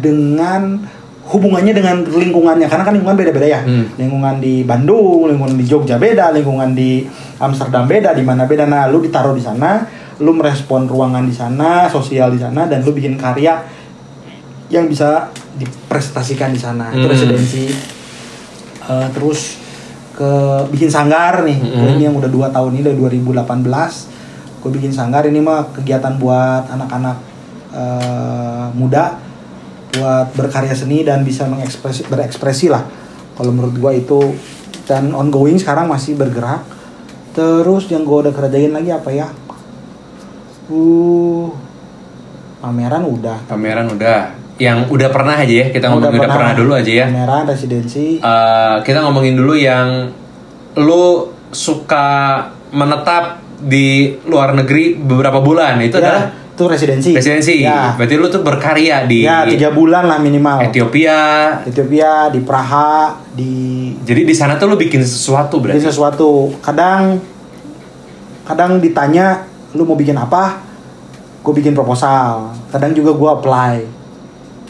B: dengan hubungannya dengan lingkungannya. Karena kan lingkungan beda-beda ya.
A: Hmm.
B: lingkungan di Bandung lingkungan di Jogja beda lingkungan di Amsterdam beda di mana beda. Nah lu ditaruh di sana lu merespon ruangan di sana sosial di sana dan lu bikin karya yang bisa dipresentasikan di sana. Itu
A: Hmm.
B: residensi. Eh, terus ke bikin sanggar nih.
A: Mm-mm.
B: ini yang udah dua tahun ini dari 2018 gue bikin sanggar ini mah kegiatan buat anak-anak eh, muda buat berkarya seni dan bisa mengekspresi berekspresi lah. Kalau menurut gue itu. Dan ongoing sekarang masih bergerak. Terus yang gue udah kerjain lagi apa ya? Uh pameran udah.
A: Pameran udah. Yang udah pernah aja ya. Kita ngomongin udah, pernah. dulu aja ya.
B: pameran residensi.
A: Eh, kita ngomongin dulu yang lu suka menetap di luar negeri beberapa bulan. Itu
B: Ya,
A: adalah
B: itu residensi.
A: Residensi.
B: ya,
A: Berarti lu tuh berkarya di
B: ya tiga bulan lah minimal.
A: Ethiopia.
B: Ethiopia di Praha di
A: Jadi di sana tuh lu bikin sesuatu
B: bikin
A: berarti.
B: sesuatu. Kadang kadang ditanya lu mau bikin apa? Gue bikin proposal. Kadang juga gue apply.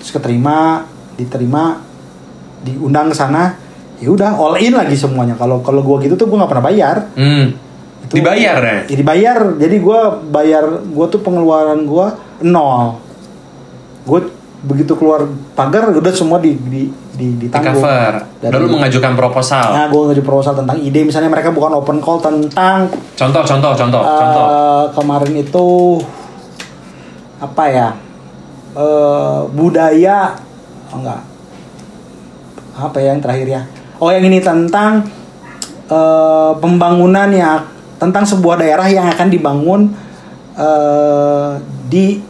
B: Terus keterima diterima diundang ke sana. Ya udah all in lagi semuanya. Kalau kalau gue gitu tuh gue nggak pernah bayar.
A: Hmm.
B: Itu-
A: Dibayar ya?
B: ya dibayar jadi gue bayar gue tuh pengeluaran gue nol gue begitu keluar pagar udah semua di di di
A: Di cover.
B: Dari-
A: Lalu mengajukan proposal.
B: Nah, gue ngaju proposal tentang ide, misalnya mereka bukan open call tentang
A: Contoh, contoh, contoh,
B: eh,
A: contoh.
B: kemarin itu apa ya Eh, budaya oh, enggak apa ya yang terakhir ya oh yang ini tentang eh, pembangunan ya tentang sebuah daerah yang akan dibangun eh, di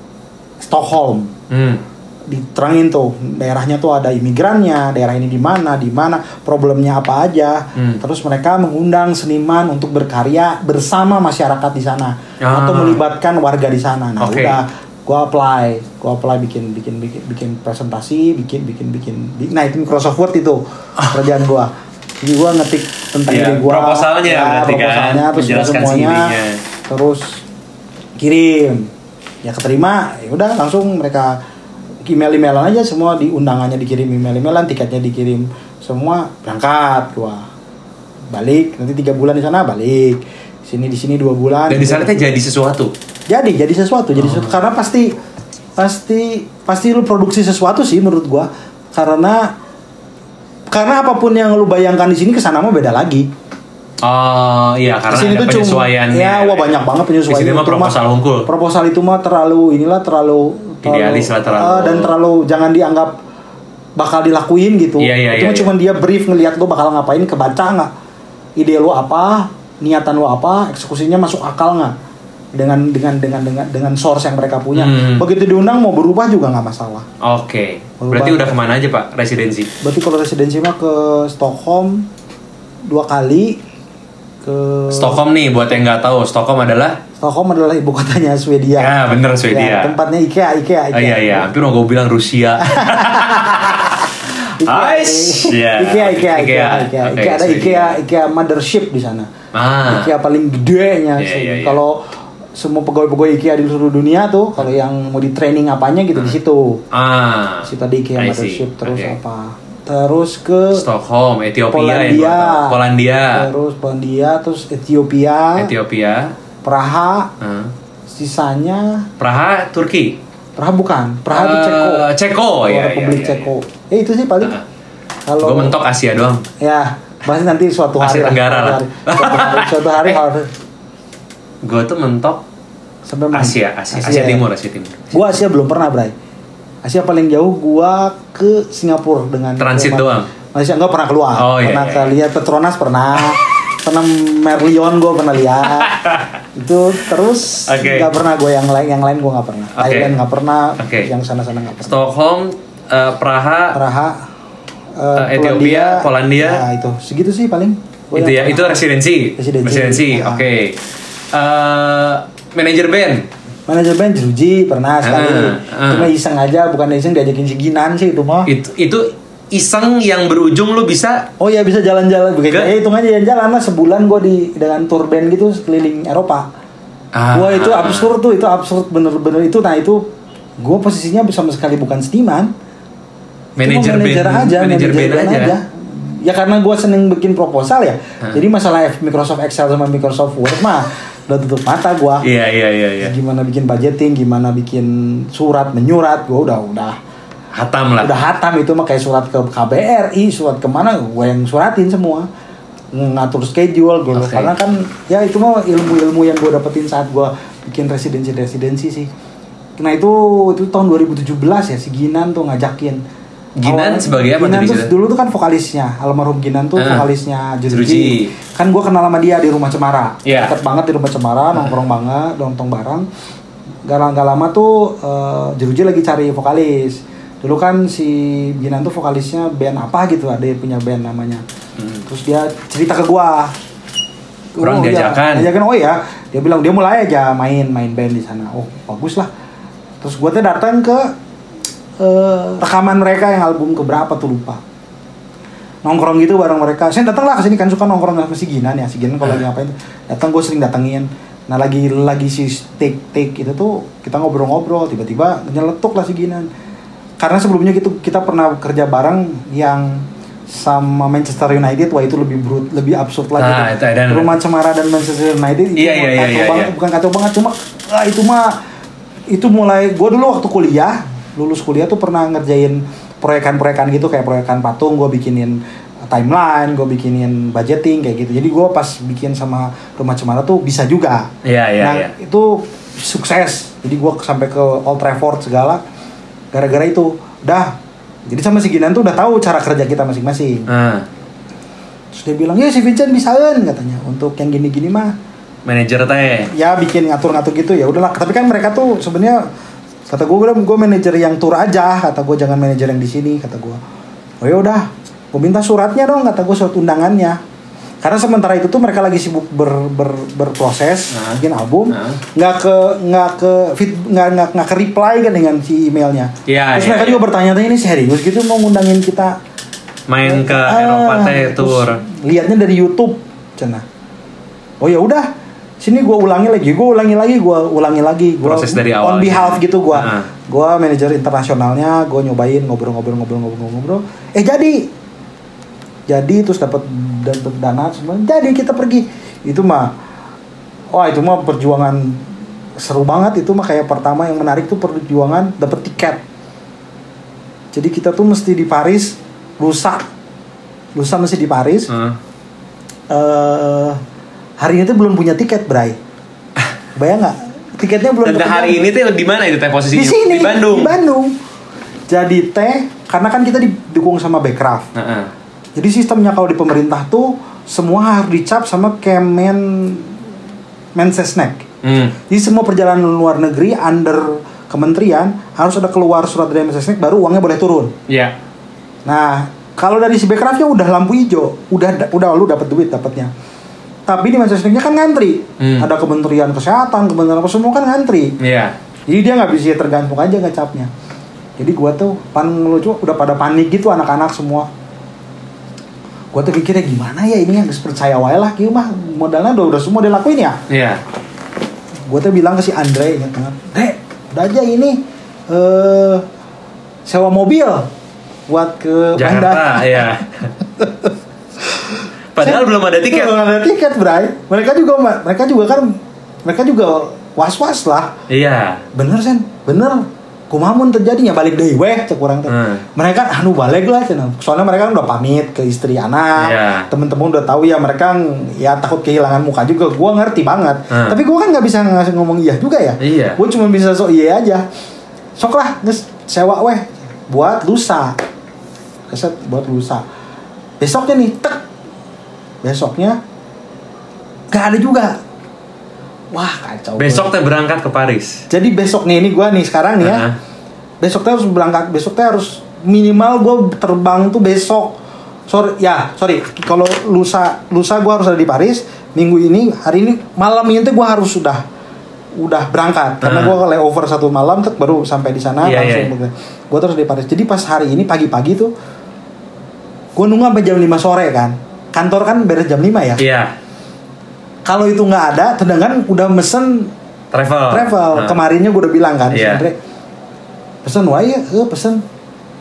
B: Stockholm
A: Hmm.
B: diterangin tuh daerahnya tuh ada imigrannya daerah ini di mana di mana problemnya apa aja
A: Hmm.
B: terus mereka mengundang seniman untuk berkarya bersama masyarakat di sana
A: Ah.
B: atau melibatkan warga di sana nah
A: Oke.
B: udah gua apply gua apply bikin bikin bikin bikin presentasi bikin bikin bikin bi- nah itu Microsoft Word itu kerjaan gua jadi gua ngetik tentang diri gua
A: proposalnya
B: ya,
A: berarti kan,
B: proposalnya terus
A: menjelaskan
B: semuanya terus kirim. Ya keterima ya udah langsung mereka email emailan aja semua di undangannya dikirim email emailan tiketnya dikirim semua berangkat gua balik nanti tiga bulan di sana balik. Sini di sini dua bulan
A: Dan di sana teh jadi sesuatu.
B: jadi jadi sesuatu jadi sesuatu. Karena pasti pasti pasti lu produksi sesuatu sih menurut gua. Karena karena apa pun yang lu bayangkan di sini ke sana mah beda lagi
A: Oh iya karena
B: Ke sini
A: ada
B: tuh cuma
A: penyesuaiannya.
B: ya wah banyak banget penyesuaian.
A: Di sini mah proposal unggul.
B: Proposal itu mah terlalu inilah terlalu, terlalu
A: Idealis lah, terlalu-
B: eh, dan terlalu jangan dianggap bakal dilakuin gitu.
A: Iya, iya,
B: itu
A: iya,
B: cuma dia brief ngelihat lu bakal ngapain kebaca nggak ide lu apa, niatan lu apa, eksekusinya masuk akal nggak dengan dengan dengan dengan dengan source yang mereka punya.
A: Hmm.
B: Begitu diundang mau berubah juga nggak masalah.
A: Oke. Berarti
B: Berubah.
A: udah ke mana aja pak residensi?
B: Berarti kalau residensi mah ke Stockholm dua kali ke
A: Stockholm nih buat yang nggak tahu Stockholm adalah
B: Stockholm adalah ibu kotanya Swedia.
A: ya bener Swedia.
B: Ya, tempatnya IKEA, IKEA, IKEA.
A: Oh iya iya, hampir mau gue bilang Rusia. Ais, ya.
B: IKEA, IKEA, IKEA,
A: IKEA.
B: IKEA, IKEA. ada. IKEA, IKEA mothership di sana.
A: Ah.
B: IKEA paling gedenya sih.
A: iya, iya.
B: Kalau semua pegawai-pegawai IKEA di seluruh dunia tuh, kalau yang mau di training apanya gitu di situ.
A: Ah.
B: Di situ ada IKEA mothership terus
A: Oke.
B: apa? Terus ke
A: Stockholm, Ethiopia
B: Polandia.
A: tahu. Polandia,
B: Terus Polandia, terus Ethiopia,
A: Ethiopia,
B: Praha,
A: Ah.
B: sisanya
A: Praha, Turki.
B: Praha bukan, Praha itu
A: Eh,
B: Ceko.
A: Ceko,
B: Oh,
A: ya,
B: Republik
A: ya, ya,
B: Ceko. Eh itu sih paling.
A: Ah.
B: Kalau
A: Gue mentok Asia doang.
B: Ya, pasti nanti suatu hari.
A: Asia Tenggara lah.
B: Suatu hari, suatu hari harus
A: Gue tuh mentok
B: sampai mana?
A: Asia, Asia, Asia,
B: ya.
A: Timur, Asia Timur.
B: Gua Asia belum pernah, Bray. Asia paling jauh gua ke Singapura dengan
A: Transit doang?
B: Malaysia enggak pernah keluar.
A: Oh, iya,
B: pernah
A: iya,
B: ke lihat Petronas pernah. pernah Merlion gua pernah lihat. Itu terus
A: Oke.
B: nggak pernah gua yang lain yang lain gua nggak pernah.
A: Oke.
B: Thailand nggak pernah,
A: Oke.
B: yang sana-sana nggak pernah.
A: Stockholm, eh, Praha,
B: Praha,
A: Eh, Ethiopia, Polandia.
B: Ya, itu segitu sih paling. Gua
A: itu ya,
B: yang
A: itu
B: pernah.
A: residensi.
B: Residensi. Ah.
A: oke. Eh, manajer band.
B: Manajer band Jeruji pernah sekali.
A: Ah, ah.
B: Cuma iseng aja, bukan iseng diajakin si Ginan sih itu mah.
A: Itu itu iseng yang berujung lu bisa
B: Oh ya bisa jalan-jalan begitu. Eh hitung aja jalan-jalan lah sebulan gue di dengan tour band gitu keliling Eropa.
A: Ah.
B: Wah itu absurd tuh, itu absurd bener-bener itu. Nah itu gue posisinya sama sekali bukan seniman.
A: manajer band,
B: aja,
A: manajer band aja.
B: Ya karena gue seneng bikin proposal ya.
A: Hah.
B: Jadi masalah Microsoft Excel sama Microsoft Word mah udah tutup mata gue.
A: Iya iya iya iya.
B: Gimana bikin budgeting, gimana bikin surat menyurat, gue udah udah
A: Hatam lah.
B: udah hatam itu mah kayak surat ke KBRI surat ke mana gue yang suratin semua ngatur schedule gue
A: Oke.
B: karena kan ya itu mah ilmu-ilmu yang gue dapetin saat gue bikin residensi residensi sih nah itu itu tahun 2017 ya si Ginan tuh ngajakin
A: Ginan sebagai apa
B: Ginan tuh dulu tuh kan vokalisnya almarhum Ginan tuh
A: Ah.
B: vokalisnya
A: Jeruji.
B: Kan gue kenal sama dia di rumah Cemara.
A: Iya.
B: deket banget di rumah Cemara nongkrong banget nongkrong bareng. Gak, gak lama tuh eh, Jeruji lagi cari vokalis. Dulu kan si Ginan tuh vokalisnya band apa gitu ada yang punya band namanya.
A: Hmm.
B: terus dia cerita ke gua.
A: Kurang
B: iya,
A: diajakan.
B: diajakan oh ya dia bilang dia mulai aja main main band di sana. Oh bagus lah terus gua tuh datang ke eh, rekaman mereka yang album keberapa tuh lupa. Nongkrong gitu bareng mereka. Saya datang lah ke sini kan suka nongkrong sama si Ginan ya. Si Ginan kalau lagi ngapain tuh datang gue sering datengin. Nah lagi lagi si take take itu tuh kita ngobrol-ngobrol tiba-tiba nyeletuk lah si Ginan. Karena sebelumnya gitu kita pernah kerja bareng yang sama Manchester United wah itu lebih brut lebih absurd lagi
A: Ah,
B: tuh.
A: itu dan-
B: rumah Cemara dan Manchester United itu
A: Iya, iya, iya,
B: kacau
A: iya,
B: banget
A: iya.
B: bukan kacau banget cuma ah, itu mah itu mulai gue dulu waktu kuliah lulus kuliah tuh pernah ngerjain proyekan-proyekan gitu kayak proyekan patung gue bikinin timeline gue bikinin budgeting kayak gitu. Jadi gue pas bikin sama rumah cemara tuh bisa juga.
A: Iya iya
B: nah
A: iya.
B: itu sukses. Jadi gue sampai ke Old Trafford segala gara-gara itu. Dah jadi sama si Ginan tuh udah tahu cara kerja kita masing-masing.
A: Ah,
B: terus dia bilang ya si Vincent bisain katanya. Untuk yang gini-gini mah.
A: Manajer teh.
B: ya bikin ngatur-ngatur gitu ya udahlah. Tapi kan mereka tuh sebenarnya kata gue gue manajer yang tur aja. Kata gue jangan manajer yang di sini. Kata gue oh ya udah. Gue minta suratnya dong kata gue surat undangannya. Karena sementara itu tuh mereka lagi sibuk ber, ber, berproses
A: Nah.
B: bikin album
A: Nah.
B: nggak ke nggak ke fit nggak nggak nggak ke reply kan dengan si emailnya.
A: Iya,
B: terus
A: iya,
B: mereka
A: iya.
B: juga bertanya-tanya ini serius gitu mau ngundangin kita?
A: Main ke
B: Ah,
A: Eropa teh tour.
B: lihatnya dari YouTube cina. Oh ya udah sini gue ulangi lagi gue ulangi lagi gue ulangi lagi. Gua,
A: Proses dari
B: on
A: awal
B: behalf
A: gitu.
B: gitu gue
A: Ah.
B: gue manajer internasionalnya gue nyobain ngobrol-ngobrol-ngobrol-ngobrol-ngobrol eh jadi. Jadi terus dapat dapat dana semua jadi kita pergi. Itu mah wah itu mah perjuangan seru banget. Itu mah kayak pertama yang menarik tuh perjuangan dapat tiket. Jadi kita tuh mesti di Paris lusa. Lusa mesti di Paris.
A: Ah,
B: eh hari ini tuh belum punya tiket, Bray. Bayang nggak? Tiketnya belum
A: Dan hari ini tuh di mana itu teh posisinya?
B: di sini
A: Di Bandung.
B: Di Bandung. Jadi teh karena kan kita didukung sama Backcraft.
A: Heeh.
B: Jadi sistemnya kalau di pemerintah tuh semua harus dicap sama Kemen Mensesnek.
A: Hmm.
B: Jadi semua perjalanan luar negeri under kementerian harus ada keluar surat dari Mensesnek baru uangnya boleh turun.
A: Iya.
B: Nah, kalau dari si Backcraftnya udah lampu hijau, udah udah lu dapat duit dapatnya. Tapi di Mensesneknya kan ngantri.
A: Hmm.
B: Ada Kementerian Kesehatan, Kementerian apa semua kan ngantri.
A: Iya.
B: Jadi dia nggak bisa tergantung aja ngecapnya. Jadi gua tuh pan lucu udah pada panik gitu anak-anak semua. Gua tuh pikirnya gimana ya ini yang percaya wae lah kieu mah modalnya udah, udah semua dilakuin ya.
A: Iya.
B: Gue tuh bilang ke si Andre ingat banget, Dek, udah aja ini eh sewa mobil buat ke
A: Jakarta,
B: Banda."
A: iya. Padahal
B: Saya-
A: belum ada tiket.
B: Belum ada tiket, Bray. Mereka juga mereka juga kan mereka juga was-was lah.
A: Iya.
B: Bener sen, bener. Kumamun terjadinya balik deh weh cek kurang teh.
A: Hmm.
B: Mereka anu balik lah cenah. Soalnya mereka kan udah pamit ke istri anak.
A: Iya.
B: Temen-temen udah tahu ya mereka ya takut kehilangan muka juga. Gua ngerti banget.
A: Hmm.
B: Tapi gua kan nggak bisa ngasih ngomong iya juga ya.
A: Iya.
B: Gua cuma bisa sok iya aja. Sok lah, nges sewa weh buat lusa. Keset buat lusa. Besoknya nih, tek. Besoknya gak ada juga. Wah kacau.
A: Besok teh berangkat ke Paris.
B: Jadi besok nih ini gua nih sekarang nih ya.
A: Heeh.
B: Besok teh harus berangkat. Besok teh harus minimal gua terbang tuh besok. Sorry ya, sorry. Kalau lusa lusa gua harus ada di Paris. Minggu ini hari ini malam ini tuh gua harus sudah udah berangkat karena gua layover satu malam tuh baru sampai di sana
A: Iya,
B: langsung bekerja. Gua terus di Paris. Jadi pas hari ini pagi-pagi tuh gua nunggu sampai jam 5 sore kan. Kantor kan beres jam 5 ya.
A: Iya.
B: Kalau itu nggak ada, sedangkan udah mesen
A: Travel.
B: travel
A: Nah.
B: kemarinnya gue udah bilang kan
A: Iya.
B: sebenernya pesen wae ya eh, pesen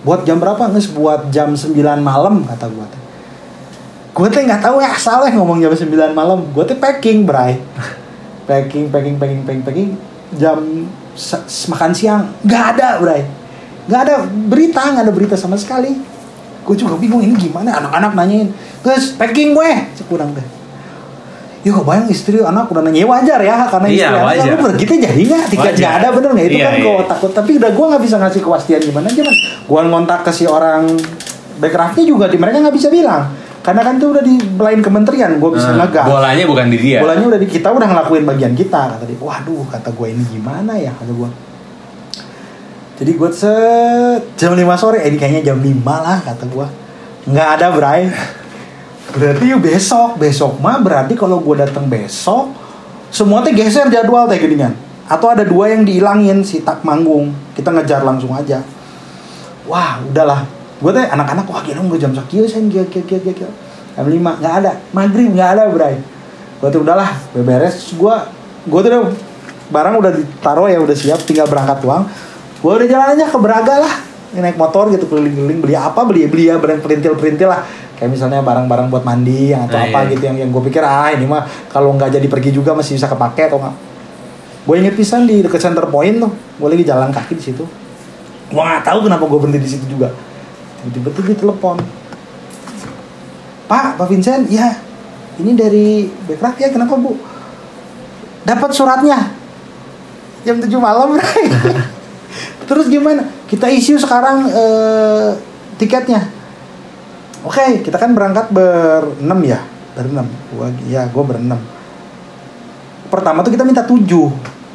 B: buat jam berapa nges buat jam 9 malam kata gue gue teh nggak tahu ya asal ya ngomong jam 9 malam gue teh packing bray packing packing packing packing packing jam makan siang nggak ada bray nggak ada berita nggak ada berita sama sekali gue juga bingung ini gimana anak-anak nanyain guys packing gue. Sekurang deh. Ya bayang istri anak udah nanya Ya, wajar ya karena
A: Iya,
B: istri anak
A: wajar.
B: lu bener kita jadi nggak
A: Wajar.
B: nggak ada bener nggak? Itu
A: Iya,
B: kan
A: iya.
B: kok takut. Tapi udah gue nggak bisa ngasih kepastian gimana aja man gue ngontak ke si orang backcraftnya juga di mereka nggak bisa bilang. Karena kan itu udah di lain kementerian gue bisa
A: Nah,
B: ngegas.
A: Bolanya bukan di dia.
B: bolanya udah di kita udah ngelakuin bagian kita kata dia. Waduh kata gue ini gimana ya? Kata gue jadi gue se jam 5 sore. Eh, kayaknya jam 5 lah kata gue nggak ada Bray. Berarti yuk besok. Besok mah berarti kalau gue datang besok semua teh geser jadwal teh geningan. Atau ada dua yang dihilangin si tak manggung. Kita ngejar langsung aja. Wah udahlah gue teh anak-anak wah gila gue jam sekian saya gila gila gila gila jam lima nggak ada. Maghrib nggak ada bray. Gue tuh udahlah beberes. Gue gue tuh udah barang udah ditaruh ya udah siap. Tinggal berangkat doang gue udah jalan aja ke Braga lah naik motor gitu keliling-keliling beli apa beli beli ya barang perintil-perintil lah. Kayak misalnya barang-barang buat mandi yang atau
A: Ah,
B: apa
A: iya.
B: gitu yang yang gue pikir ah ini mah kalau nggak jadi pergi juga masih bisa kepake atau nggak? Gue inget pisan di deket center point tuh gue lagi jalan kaki di situ. Gue nggak tahu kenapa gue berhenti di situ juga. Tiba-tiba tuh dia telepon. Pak pak Vincent ya ini dari Backcraft ya kenapa bu? Dapat suratnya. Jam 7 malam Bray. terus gimana? Kita issue sekarang eh, tiketnya. Oke kita kan berangkat berenam ya? Berenam. Gua ya gue berenam. Pertama tuh kita minta tujuh.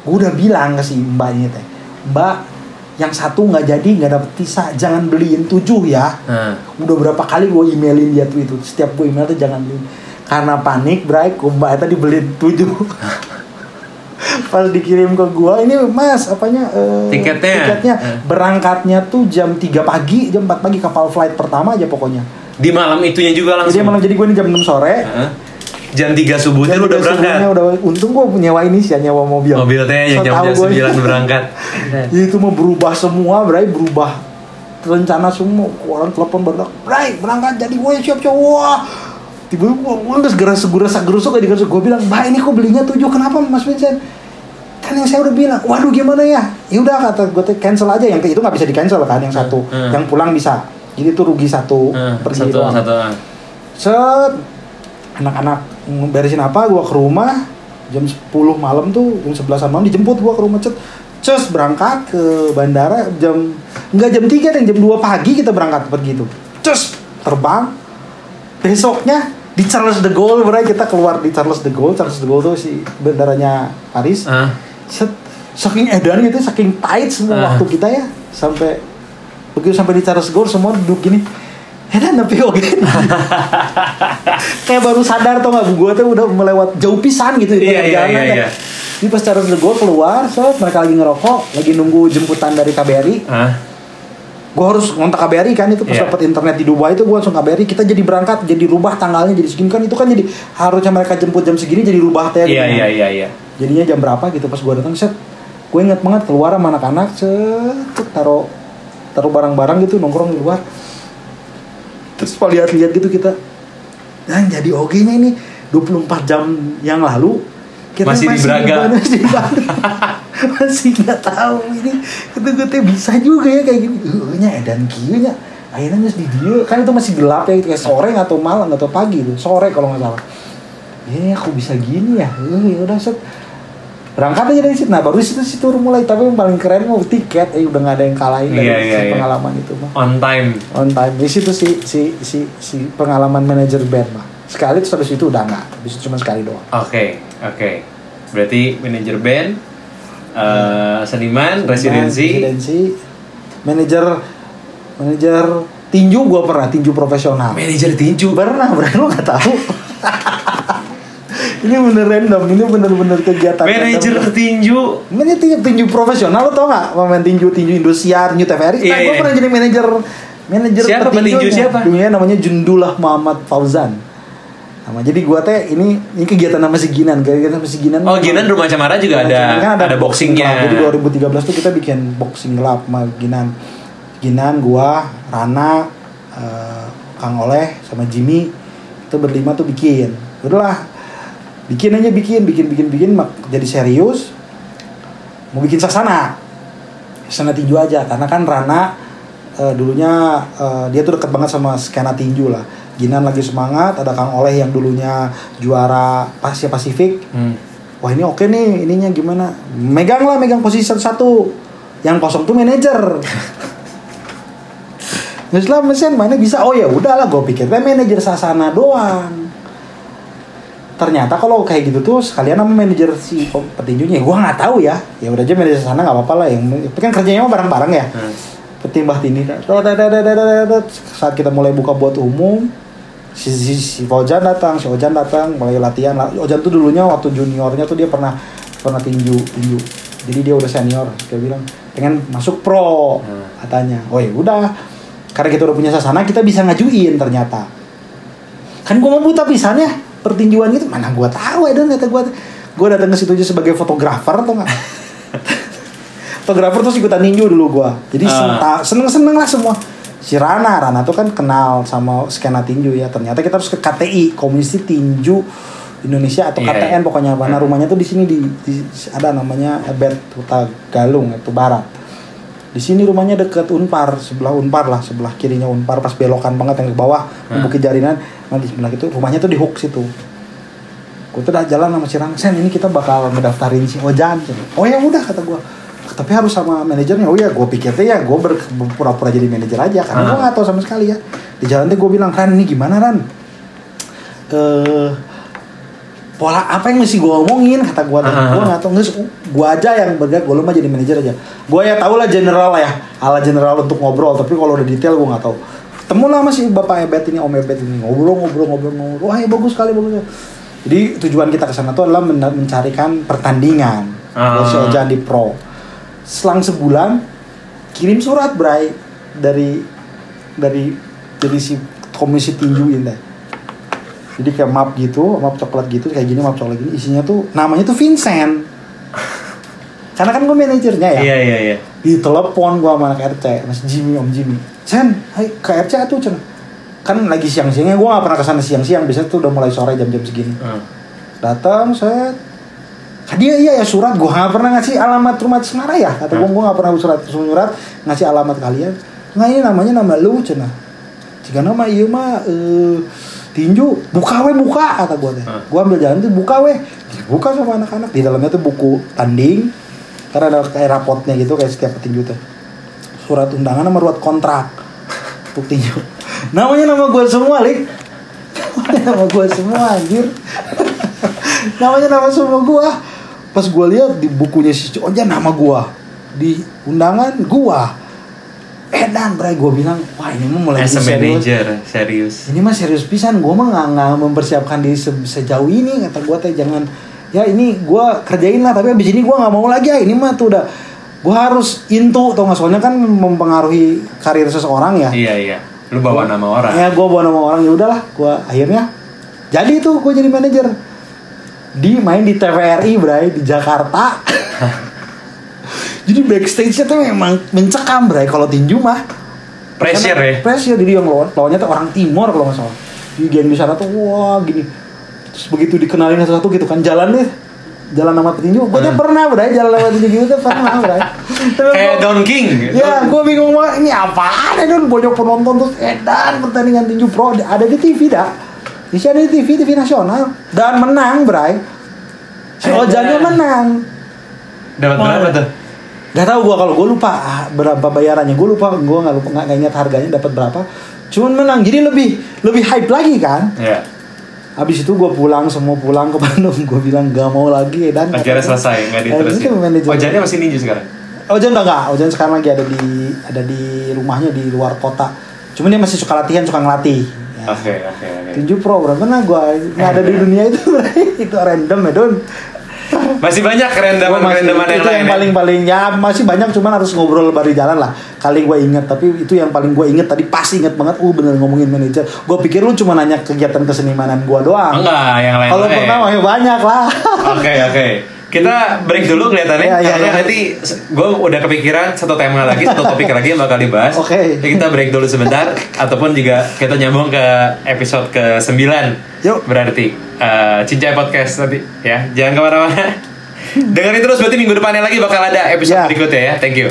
B: Gue udah bilang ke si mbaknya teh mbak yang satu nggak jadi nggak dapet visa jangan beliin tujuh ya.
A: Nah.
B: udah berapa kali gue emailin dia tuh itu. Setiap gue email tuh jangan beliin. Karena panik bray gue mbak tadi beliin tujuh pas dikirim ke gue ini mas apanya eh,
A: Tiketnya.
B: tiketnya
A: Eh.
B: berangkatnya tuh jam 3 pagi jam 4 pagi kapal flight pertama aja pokoknya
A: Di malam itunya juga langsung.
B: jadi malam jadi gue ini jam 6 sore
A: Heeh. Jam 3 subuh tuh
B: Jam
A: lu udah berangkat.
B: udah untung gue nyewa ini sih nyewa mobil
A: Mobil teh yang
B: So
A: jam jam
B: gua.
A: 9 berangkat.
B: Itu mau berubah semua, Bray berubah rencana semua orang telepon baru Bray berangkat jadi gue siap siap wah tiba-tiba gue nggak segera segera gerusuk kayak digerusuk gue bilang mbak ini kok belinya tujuh kenapa mas Vincent? Kan yang saya udah bilang waduh gimana ya? Ya udah kata gue cancel aja. Yang itu nggak bisa di cancel kan yang satu.
A: Hmm.
B: yang pulang bisa. Jadi itu rugi satu
A: Heeh,
B: pergi
A: satu
B: doang.
A: satu.
B: set. Anak-anak beresin apa gua ke rumah. Jam 10 malam tuh jam 11 malam dijemput gua ke rumah cet. Cus berangkat ke bandara jam enggak jam 3 dan jam 2 pagi kita berangkat pergi tuh. Cus terbang. Besoknya di Charles de Gaulle berarti kita keluar di Charles de Gaulle. Charles de Gaulle tuh si bandaranya Paris. Set, saking edan gitu, saking tight semua
A: Ah.
B: waktu kita ya sampai begitu sampai di Charles de Gaulle semua duduk gini. Edan tapi gini. Kayak baru sadar tau gak gue tuh udah melewat jauh pisan gitu di
A: iya,
B: ya.
A: iya.
B: Ini pas Charles de Gaulle keluar, so mereka lagi ngerokok, lagi nunggu jemputan dari KBRI.
A: Ah.
B: Gue harus ngontak KBRI kan itu pas
A: Iya.
B: dapat internet di Dubai itu gue langsung KBRI kita jadi berangkat jadi rubah tanggalnya jadi segini kan itu kan jadi harusnya mereka jemput jam segini jadi rubah teh
A: Iya
B: gitu
A: iya
B: kan.
A: iya iya.
B: jadinya jam berapa gitu pas gue datang set gue inget banget keluar sama anak-anak set set, taruh taruh barang-barang gitu nongkrong di luar terus pas lihat-lihat gitu kita dan jadi oke nya ini 24 jam yang lalu kita
A: Masih di Braga.
B: mana, masih di Braga. masih nggak tahu ini. Itu gue bisa juga ya kayak gini. Uh, nya edan kieu nya. Akhirnya nggak di dia kan itu masih gelap ya itu kayak sore atau malam atau pagi tuh sore kalau nggak salah. Ya aku bisa gini ya? Uh, ya udah set. Berangkat aja dari situ. Nah baru situ situ mulai. Tapi yang paling keren mau tiket. Eh udah nggak ada yang kalahin dari
A: Iya, iya,
B: si
A: iya.
B: pengalaman itu mah
A: On time.
B: on time. Di situ si si si si pengalaman manajer band mah sekali terus habis itu udah nggak. Habis itu cuma sekali doang.
A: Oke, oke. Berarti manajer band, eh, seniman, residensi.
B: residensi manajer manajer tinju gua pernah tinju profesional
A: Manajer tinju.
B: pernah pernah lu nggak tahu ini bener random ini bener-bener kegiatan
A: Manajer tinju.
B: Ini tinju, tinju profesional lo tau gak? Pemain tinju tinju Indosiar, tinju TVRI.
A: Iya,
B: nah, gue
A: iya.
B: pernah jadi manajer manajer
A: Siapa petinju siapa?
B: Dunia namanya Jundullah Muhammad Fauzan. Nama jadi gua teh ini ini kegiatan nama si Ginan, kegiatan sama si Ginan.
A: Oh, Ginan Rumah Cemara juga ada
B: Kan
A: ada, boxingnya.
B: club. Jadi 2013 tuh kita bikin boxing club sama Ginan. Ginan, gua, Rana, eh, Kang Oleh sama Jimmy itu berlima tuh bikin. Udahlah, bikin aja bikin, bikin, bikin, bikin, mak- jadi serius. Mau bikin sasana, sasana tinju aja, karena kan Rana eh, dulunya eh, dia tuh deket banget sama skena tinju lah. Ginan lagi semangat, ada Kang Oleh yang dulunya juara Asia Pasifik,
A: Hmm.
B: wah ini oke nih ininya gimana? Megang lah megang posisi satu. Yang kosong tuh manajer. Terus lah mesin mana bisa? Oh ya udahlah gue pikir teh manajer sasana doang. Ternyata kalau kayak gitu tuh sekalian sama manajer si pe- petinjunya gue nggak tahu ya. Ya udah aja manajer sasana nggak apa-apa lah yang kan kerjanya mah bareng-bareng ya.
A: Hmm.
B: petimbah tindih saat kita mulai buka buat umum si, si, si Ojan datang si Ojan datang mulai latihan Ojan tuh dulunya waktu juniornya tuh dia pernah pernah tinju tinju. Jadi dia udah senior dia bilang. Pengen masuk pro
A: Hmm.
B: katanya. Oh ya udah. Karena kita udah punya sasana kita bisa ngajuin ternyata. Kan gue mau buta pisan ya pertinjuan gitu. Mana gue tahu ya dan kata gue gue datang ke situ aja sebagai fotografer atau nggak? Fotografer terus ikutan ninju dulu gua. Jadi
A: Ah.
B: seneng seneng lah semua si Rana Rana tuh kan kenal sama skena tinju ya. Ternyata kita harus ke KTI Komisi Tinju Indonesia atau
A: Iya,
B: KTN pokoknya. Mana rumahnya tuh di sini di, di- ada namanya Ebet Kota Galung itu barat. Di sini rumahnya deket Unpar sebelah Unpar lah sebelah kirinya Unpar. Pas belokan banget yang ke bawah
A: Hmm.
B: Bukit Jarinan. Nah di sebelah itu rumahnya tuh di hook situ gue tuh udah jalan sama si Rana Sen ini kita bakal ngedaftarin si Ojan. Oh ya udah kata gue tapi harus sama manajernya oh ya gue pikir tuh ya gue berpura-pura jadi manajer aja. Karena gue
A: Ah.
B: nggak tahu sama sekali ya. Di jalan tuh gue bilang Ran ini gimana Ran? Eh pola apa yang mesti gue omongin? kata gue tuh
A: Ah.
B: gue nggak tahu. Nggak gue aja yang bergerak gue mah jadi manajer aja. Gue ya tau lah general lah ya ala general untuk ngobrol. Tapi kalau udah detail gue nggak tahu. Ketemu lah sama si bapak Ebet ini om Ebet ini. Ngobrol ngobrol ngobrol ngobrol. Wah ya bagus sekali bagus jadi tujuan kita ke sana tuh adalah men- mencarikan pertandingan.
A: Ah.
B: buat si Ojan di pro selang sebulan kirim surat Bray dari dari dari si komisi tinju ini. Jadi kayak map gitu map coklat gitu kayak gini map coklat gini. Isinya tuh namanya tuh Vincent. Karena kan gue manajernya ya.
A: Iya iya iya.
B: di telepon gua sama anak RC mas Jimmy om Jimmy. Sen hai ke RC tuh Cen. Kan lagi siang-siangnya gua gak pernah ke sana siang-siang. Biasanya tuh udah mulai sore jam-jam segini.
A: Hmm.
B: datang saya dia iya ya surat. Gua nggak pernah ngasih alamat rumah Semara ya. Kata gua gua nggak pernah surat surat ngasih alamat kalian. Nggak ini namanya nama lu cina. Jika nama iya mah eh tinju buka weh buka kata gue teh.
A: Hmm.
B: gue ambil jalan tuh buka weh. Dibuka sama anak-anak. Di dalamnya tuh buku tanding. Karena ada kayak rapotnya gitu kayak setiap petinju teh. Surat undangan sama surat kontrak. Untuk tinju. Namanya nama gue semua lik. Namanya nama gue semua anjir. Namanya nama semua gue pas gue lihat di bukunya si Oja nama gue di undangan gue edan bray gue bilang wah ini mah mulai
A: As a
B: serius
A: manager, serius.
B: ini mah serius pisan gue mah nggak nggak mempersiapkan diri se- sejauh ini kata gue teh jangan ya ini gue kerjain lah tapi abis ini gue nggak mau lagi ya ini mah tuh udah gue harus into tau nggak soalnya kan mempengaruhi karir seseorang ya
A: Iya iya. Lu bawa nama orang.
B: ya gue bawa nama orang ya udahlah gue akhirnya jadi itu gue jadi manajer di main di TVRI bray di Jakarta jadi backstage-nya tuh memang mencekam bray kalau tinju mah
A: Pressure ya.
B: pressure jadi yang lawan lawannya tuh orang timur kalau nggak salah di di sana tuh wah gini terus begitu dikenalin satu-satu gitu kan jalan deh jalan nama petinju gue tuh
A: Hmm.
B: pernah bray jalan nama petinju gitu tuh pernah bray
A: Kayak Don King. gitu.
B: Ya, gue bingung banget ini apaan ya Don banyak penonton terus edan pertandingan tinju pro ada di TV dah. Di sini ada di TV, TV nasional dan menang, Bray. Si
A: Edan.
B: Ojannya menang.
A: Dapat berapa tuh?
B: Gak tau gue kalau gue lupa ah, berapa bayarannya. Gue lupa, gue nggak lupa nggak nggak ingat harganya dapat berapa. Cuman menang, jadi lebih lebih hype lagi kan.
A: Iya.
B: Habis itu gue pulang, semua pulang ke Bandung. Gue bilang gak mau lagi dan
A: Akhirnya selesai, nggak diterusin.
B: Oh,
A: Ojannya masih ninja sekarang.
B: Ojan udah enggak, Ojan sekarang lagi ada di ada di rumahnya di luar kota. Cuman dia masih suka latihan, suka ngelatih. Ya.
A: Oke oke oke.
B: Tinju pro berapa nah gua nggak ada di dunia itu itu random ya don.
A: Masih banyak
B: Gua masih-
A: yang
B: itu
A: lain.
B: yang
A: ya?
B: paling paling ya masih banyak cuman harus ngobrol di jalan lah. Kali gue inget tapi itu yang paling gue inget tadi pasti inget banget. Uh bener ngomongin manajer. Gue pikir lu cuma nanya kegiatan kesenimanan gua doang.
A: Enggak, yang lain.
B: Kalau pernah ya banyak lah.
A: Oke oke. Kita break dulu kelihatannya
B: Iya, iya,
A: karena
B: iya.
A: nanti gue udah kepikiran satu tema lagi, satu topik lagi yang bakal dibahas.
B: Oke.
A: Jadi kita break dulu sebentar ataupun juga kita nyambung ke episode ke-9.
B: Yuk.
A: Berarti eh, Cincai Podcast nanti ya. Jangan ke mana-mana. Dengerin terus berarti minggu depannya lagi bakal ada episode
B: Ya.
A: berikutnya ya. Thank you.